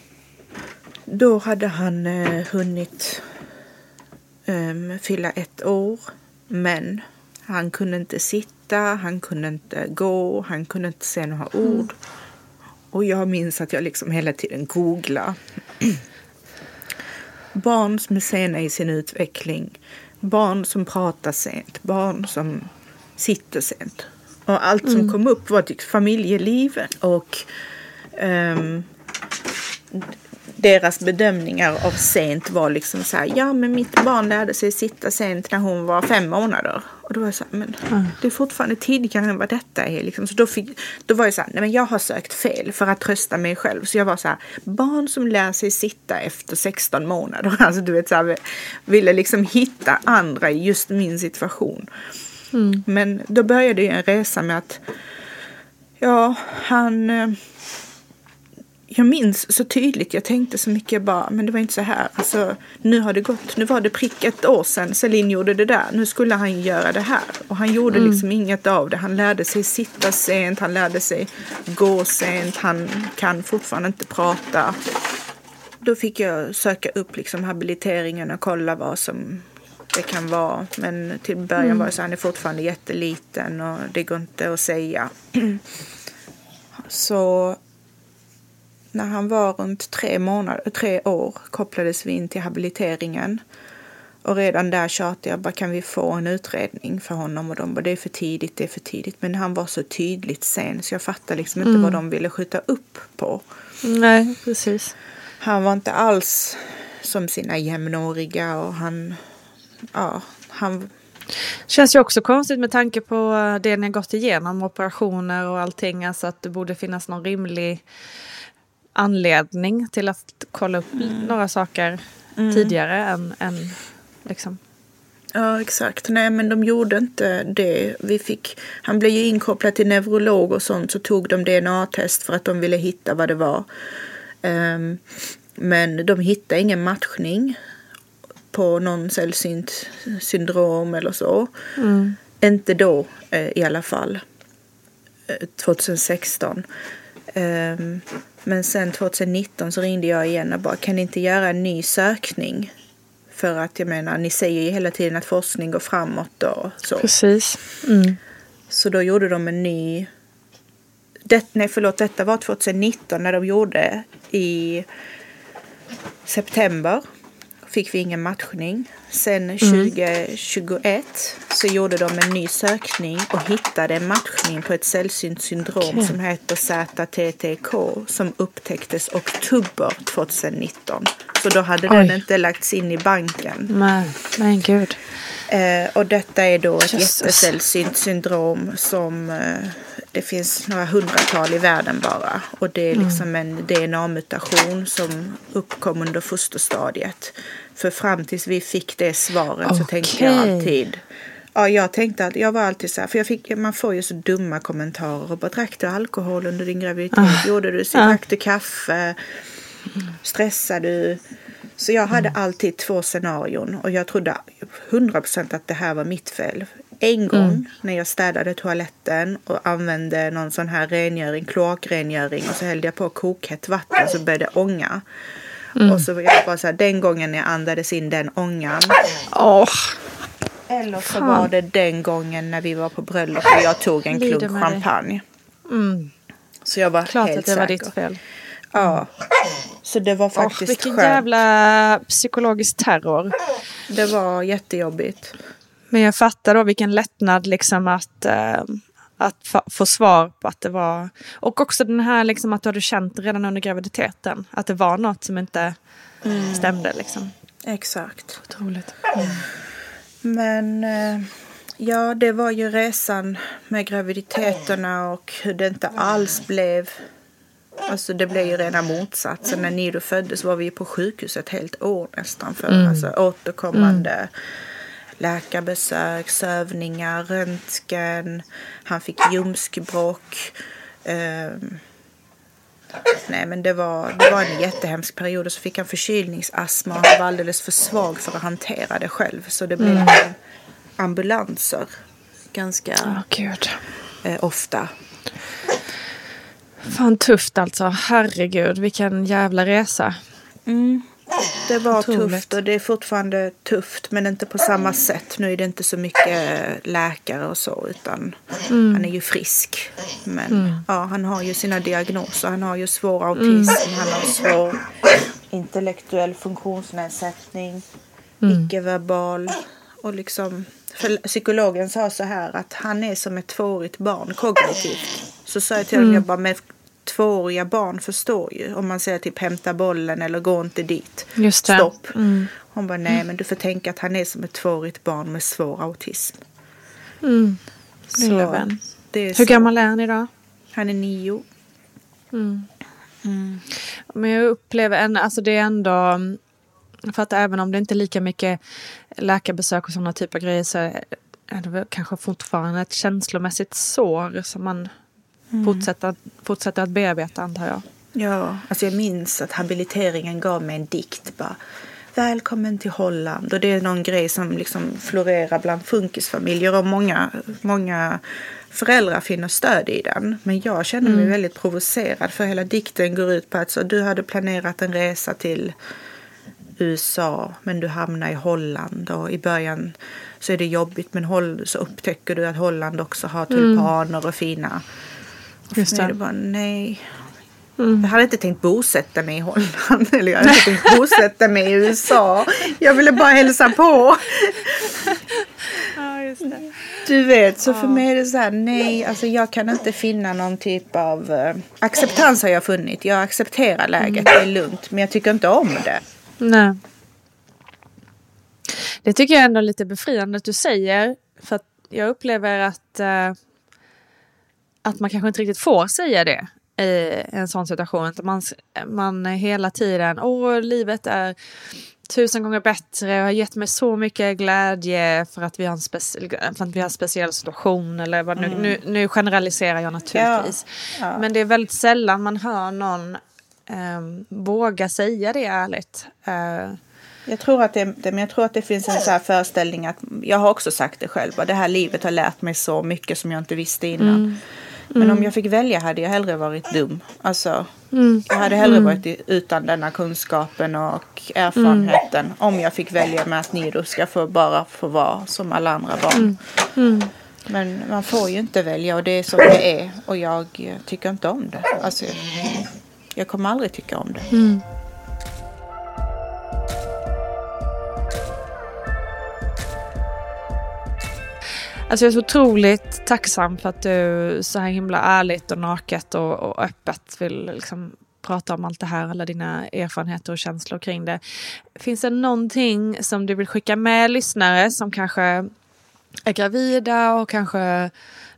då hade han eh, hunnit eh, fylla ett år. Men han kunde inte sitta, han kunde inte gå, han kunde inte säga några ord. Mm. Och jag minns att jag liksom hela tiden googlade. Barn som är sena i sin utveckling, barn som pratar sent, barn som sitter sent. Och allt som mm. kom upp var familjelivet och um, deras bedömningar av sent var liksom så här, ja men mitt barn lärde sig sitta sent när hon var fem månader. Och då var jag så här, men mm. det är fortfarande tidigare än vad detta är. Liksom. Så då, fick, då var jag så här, nej men jag har sökt fel för att trösta mig själv. Så jag var så här, barn som lär sig sitta efter 16 månader. Alltså du vet så här, ville liksom hitta andra i just min situation. Mm. Men då började ju en resa med att, ja han eh, jag minns så tydligt, jag tänkte så mycket bara, men det var inte så här. Alltså, nu har det gått, nu var det prick ett år sedan Celine gjorde det där. Nu skulle han göra det här. Och han gjorde mm. liksom inget av det. Han lärde sig sitta sent, han lärde sig gå sent, han kan fortfarande inte prata. Då fick jag söka upp liksom habiliteringen och kolla vad som det kan vara. Men till början mm. var det så han är fortfarande jätteliten och det går inte att säga. så när han var runt tre, månader, tre år kopplades vi in till habiliteringen. Och redan där tjatade jag bara, kan vi få en utredning för honom? Och de bara, det är för tidigt, det är för tidigt. Men han var så tydligt sen så jag fattade liksom inte mm. vad de ville skjuta upp på. Nej, precis. Han var inte alls som sina jämnåriga och han, ja, han Känns ju också konstigt med tanke på det ni har gått igenom, operationer och allting. Alltså att det borde finnas någon rimlig anledning till att kolla upp mm. några saker mm. tidigare än, än liksom. Ja exakt. Nej men de gjorde inte det. Vi fick, han blev ju inkopplad till neurolog och sånt så tog de DNA-test för att de ville hitta vad det var. Um, men de hittade ingen matchning på någon sällsynt syndrom eller så. Mm. Inte då eh, i alla fall. 2016. Um, ehm, men sen 2019 så ringde jag igen och bara kan ni inte göra en ny sökning? För att jag menar, ni säger ju hela tiden att forskning går framåt och så. Precis. Mm. Så då gjorde de en ny... Det, nej, förlåt, detta var 2019 när de gjorde i september fick vi ingen matchning. Sen mm. 2021 så gjorde de en ny sökning och hittade en matchning på ett sällsynt syndrom okay. som heter ZTTK som upptäcktes oktober 2019. Så då hade Oj. den inte lagts in i banken. Men, men gud. Eh, och detta är då ett Jesus. jättesällsynt syndrom som eh, det finns några hundratal i världen bara. Och det är mm. liksom mm. en DNA-mutation som uppkom under fosterstadiet. För fram tills vi fick det svaret okay. så tänkte jag alltid Ja, jag tänkte att jag var alltid så här, för jag fick, man får ju så dumma kommentarer. Och bara, drack du alkohol under din graviditet? Ah. Gjorde du så? Ah. Drack du kaffe? Stressade du? Så jag hade mm. alltid två scenarion och jag trodde 100% att det här var mitt fel. En gång mm. när jag städade toaletten och använde någon sån här rengöring, kloakrengöring och så hällde jag på kokhett vatten så började det ånga. Mm. Och så var jag bara så här, den gången jag andades in den ångan. Oh. Eller så Fan. var det den gången när vi var på bröllop och jag tog en klunk champagne. Mm. Så jag var Klart helt att det säker. var ditt fel. Ja. Så det var faktiskt oh, vilken skönt. jävla psykologisk terror. Det var jättejobbigt. Men jag fattar då vilken lättnad liksom att, äh, att få svar på att det var... Och också den här liksom att du hade känt redan under graviditeten att det var något som inte mm. stämde. Liksom. Exakt. Otroligt. Men eh, ja, det var ju resan med graviditeterna och hur det inte alls blev. Alltså det blev ju rena motsatsen. När Nido föddes var vi på sjukhus ett helt år nästan för Mm. alltså, återkommande läkarbesök, sövningar, röntgen. Han fick ljumskbråck. Ehm, Nej men det var, det var en jättehemsk period och så fick han förkylningsastma och han var alldeles för svag för att hantera det själv. Så det blev Mm. ambulanser ganska gud. eh, ofta. Fan tufft alltså. Herregud, vilken jävla resa. Mm. Det var Otroligt. tufft och det är fortfarande tufft men inte på samma sätt. Nu är det inte så mycket läkare och så utan Mm. han är ju frisk. Men Mm. ja, han har ju sina diagnoser. Han har ju svår autism, han har svår intellektuell funktionsnedsättning, Mm. icke-verbal och liksom för psykologen sa så här att han är som ett tvåårigt barn kognitivt. Så sa jag till honom, Mm. jag bara, men tvååriga barn förstår ju. Om man säger typ hämta bollen eller gå inte dit. Just det. Stopp. Mm. Hon bara, nej men du får tänka att han är som ett tvåårigt barn med svår autism. Mm. Lilla vän. Hur så. gammal är han idag? Han är nio. Mm. Men jag upplever en, alltså det är ändå, för att även om det inte är lika mycket läkarbesök och sådana typer av grejer så är det väl kanske fortfarande ett känslomässigt sår som man Mm. fortsätter, fortsätter att bearbeta antar jag. Ja, alltså jag minns att habiliteringen gav mig en dikt bara. Välkommen till Holland. Och det är någon grej som liksom florerar bland funkisfamiljer och många, många föräldrar finner stöd i den. Men jag känner mig Mm. väldigt provocerad för hela dikten går ut på att så, du hade planerat en resa till USA men du hamnar i Holland och i början så är det jobbigt men så upptäcker du att Holland också har tulpaner och fina. Just mig är det. det bara nej. Mm. Jag hade inte tänkt bosätta mig i Holland eller jag hade inte tänkt bosätta mig i USA. Jag ville bara hälsa på. Ja, just det. Du vet, så för mig är det så här, nej, alltså jag kan inte finna någon typ av eh, acceptans har jag funnit. Jag accepterar läget, det är lugnt, men jag tycker inte om det. Nej. Det tycker jag ändå är lite befriande att du säger. För att jag upplever att, eh, att man kanske inte riktigt får säga det i en sån situation. Att man, man hela tiden, åh livet är tusen gånger bättre och har gett mig så mycket glädje för att vi har en, speci- för att vi har en speciell situation. Eller vad nu, Mm. nu, nu generaliserar jag naturligtvis. Ja, ja. Men det är väldigt sällan man hör någon um, våga säga det ärligt. Eh, Jag tror, att det, men jag tror att det finns en så här föreställning att jag har också sagt det själv. Det här livet har lärt mig så mycket som jag inte visste innan. Mm. Men Mm. om jag fick välja hade jag hellre varit dum. Alltså, Mm. jag hade hellre Mm. varit utan denna kunskapen och erfarenheten. Om jag fick välja med att Nido ska få bara få vara som alla andra barn. Mm. Mm. Men man får ju inte välja och det är som det är. Och jag tycker inte om det. Alltså, jag kommer aldrig tycka om det. Alltså jag är så otroligt tacksam för att du så här himla ärligt och naket och, och öppet vill liksom prata om allt det här, alla dina erfarenheter och känslor kring det. Finns det någonting som du vill skicka med lyssnare som kanske är gravida och kanske,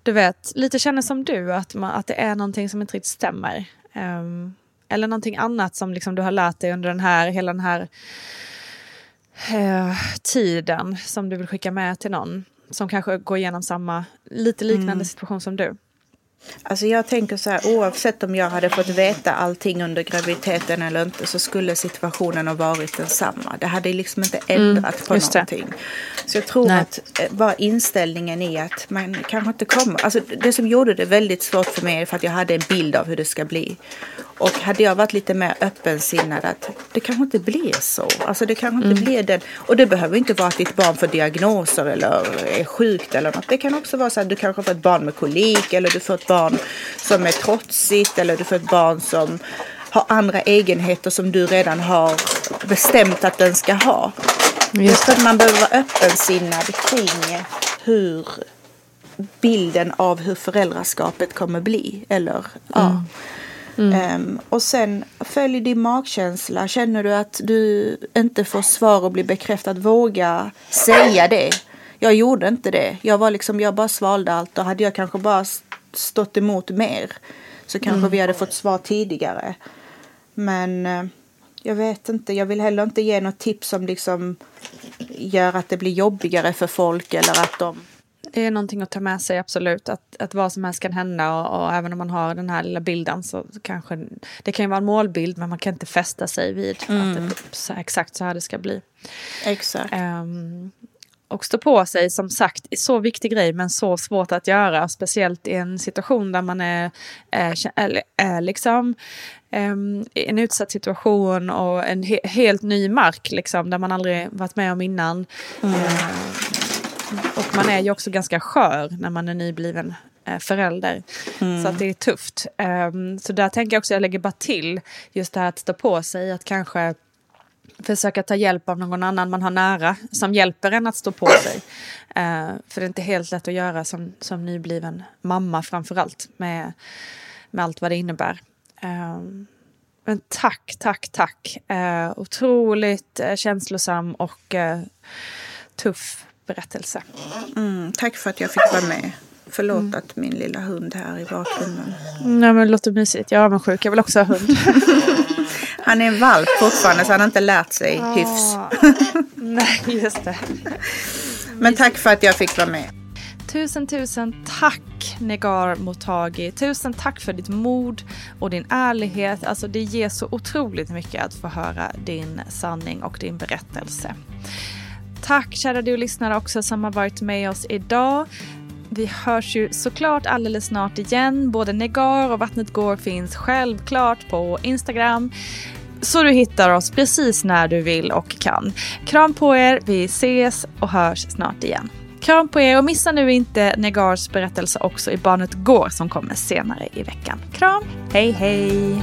du vet, lite känner som du, att, man, att det är någonting som inte riktigt stämmer? Um, eller någonting annat som liksom du har lärt dig under den här, hela den här uh, tiden som du vill skicka med till någon som kanske går igenom samma, lite liknande Mm. situation som du? Alltså jag tänker så här, oavsett om jag hade fått veta allting under graviditeten eller inte så skulle situationen ha varit densamma. Det hade liksom inte ändrat Mm, på just det. någonting. Så jag tror Nej. att eh, bara inställningen i att man kanske inte kommer. Alltså det som gjorde det väldigt svårt för mig är för att jag hade en bild av hur det ska bli. Och hade jag varit lite mer öppensinnad att det kanske inte blir så. Alltså det kanske inte Mm. blir den. Och det behöver inte vara att ditt barn får diagnoser eller är sjukt eller något. Det kan också vara så att du kanske får ett barn med kolik eller du får ett barn som är trotsigt eller du får ett barn som har andra egenheter som du redan har bestämt att den ska ha. Just att man behöver vara öppensinnad kring hur bilden av hur föräldraskapet kommer bli. Eller, ja. Um, och sen följ din magkänsla. Känner du att du inte får svar och blir bekräftad, våga säga det. Jag gjorde inte det. Jag var liksom, jag bara svalde allt och hade jag kanske bara stått emot mer så kanske mm. vi hade fått svar tidigare. Men uh, jag vet inte, jag vill heller inte ge något tips som liksom gör att det blir jobbigare för folk eller att de det är någonting att ta med sig, absolut. Att, att vad som helst kan hända och, och även om man har den här lilla bilden så kanske det kan ju vara en målbild men man kan inte fästa sig vid mm. att det, så, exakt så här det ska bli. Exakt. Um, och stå på sig, som sagt, är så viktig grej men så svårt att göra. Speciellt i en situation där man är, är, är, är liksom um, i en utsatt situation och en he helt ny mark liksom, där man aldrig varit med om innan. Mm. Uh, och man är ju också ganska skör när man är nybliven eh, förälder. Mm. Så att det är tufft. Um, så där tänker jag också, jag lägger bara till just det här att stå på sig, att kanske försöka ta hjälp av någon annan man har nära som hjälper en att stå på sig. Uh, för det är inte helt lätt att göra som, som nybliven mamma framför allt med, med allt vad det innebär. Um, men tack, tack, tack. Uh, otroligt uh, känslosam och uh, tuff berättelse. Mm, tack för att jag fick vara med. Förlåt mm. att min lilla hund här i bakgrunden. Nej men det låter mysigt. Jag är avundsjuk. Jag vill också ha hund. han är en valp fortfarande så han har inte lärt sig ah. hyfs. Nej just det. Men tack för att jag fick vara med. Tusen tusen tack Negar Motagi. Tusen tack för ditt mod och din ärlighet. Alltså det ger så otroligt mycket att få höra din sanning och din berättelse. Tack kära du lyssnare också som har varit med oss idag. Vi hörs ju såklart alldeles snart igen. Både Negar och Vattnet går finns självklart på Instagram. Så du hittar oss precis när du vill och kan. Kram på er, vi ses och hörs snart igen. Kram på er och missa nu inte Negars berättelse också i Barnet Går som kommer senare i veckan. Kram, hej hej!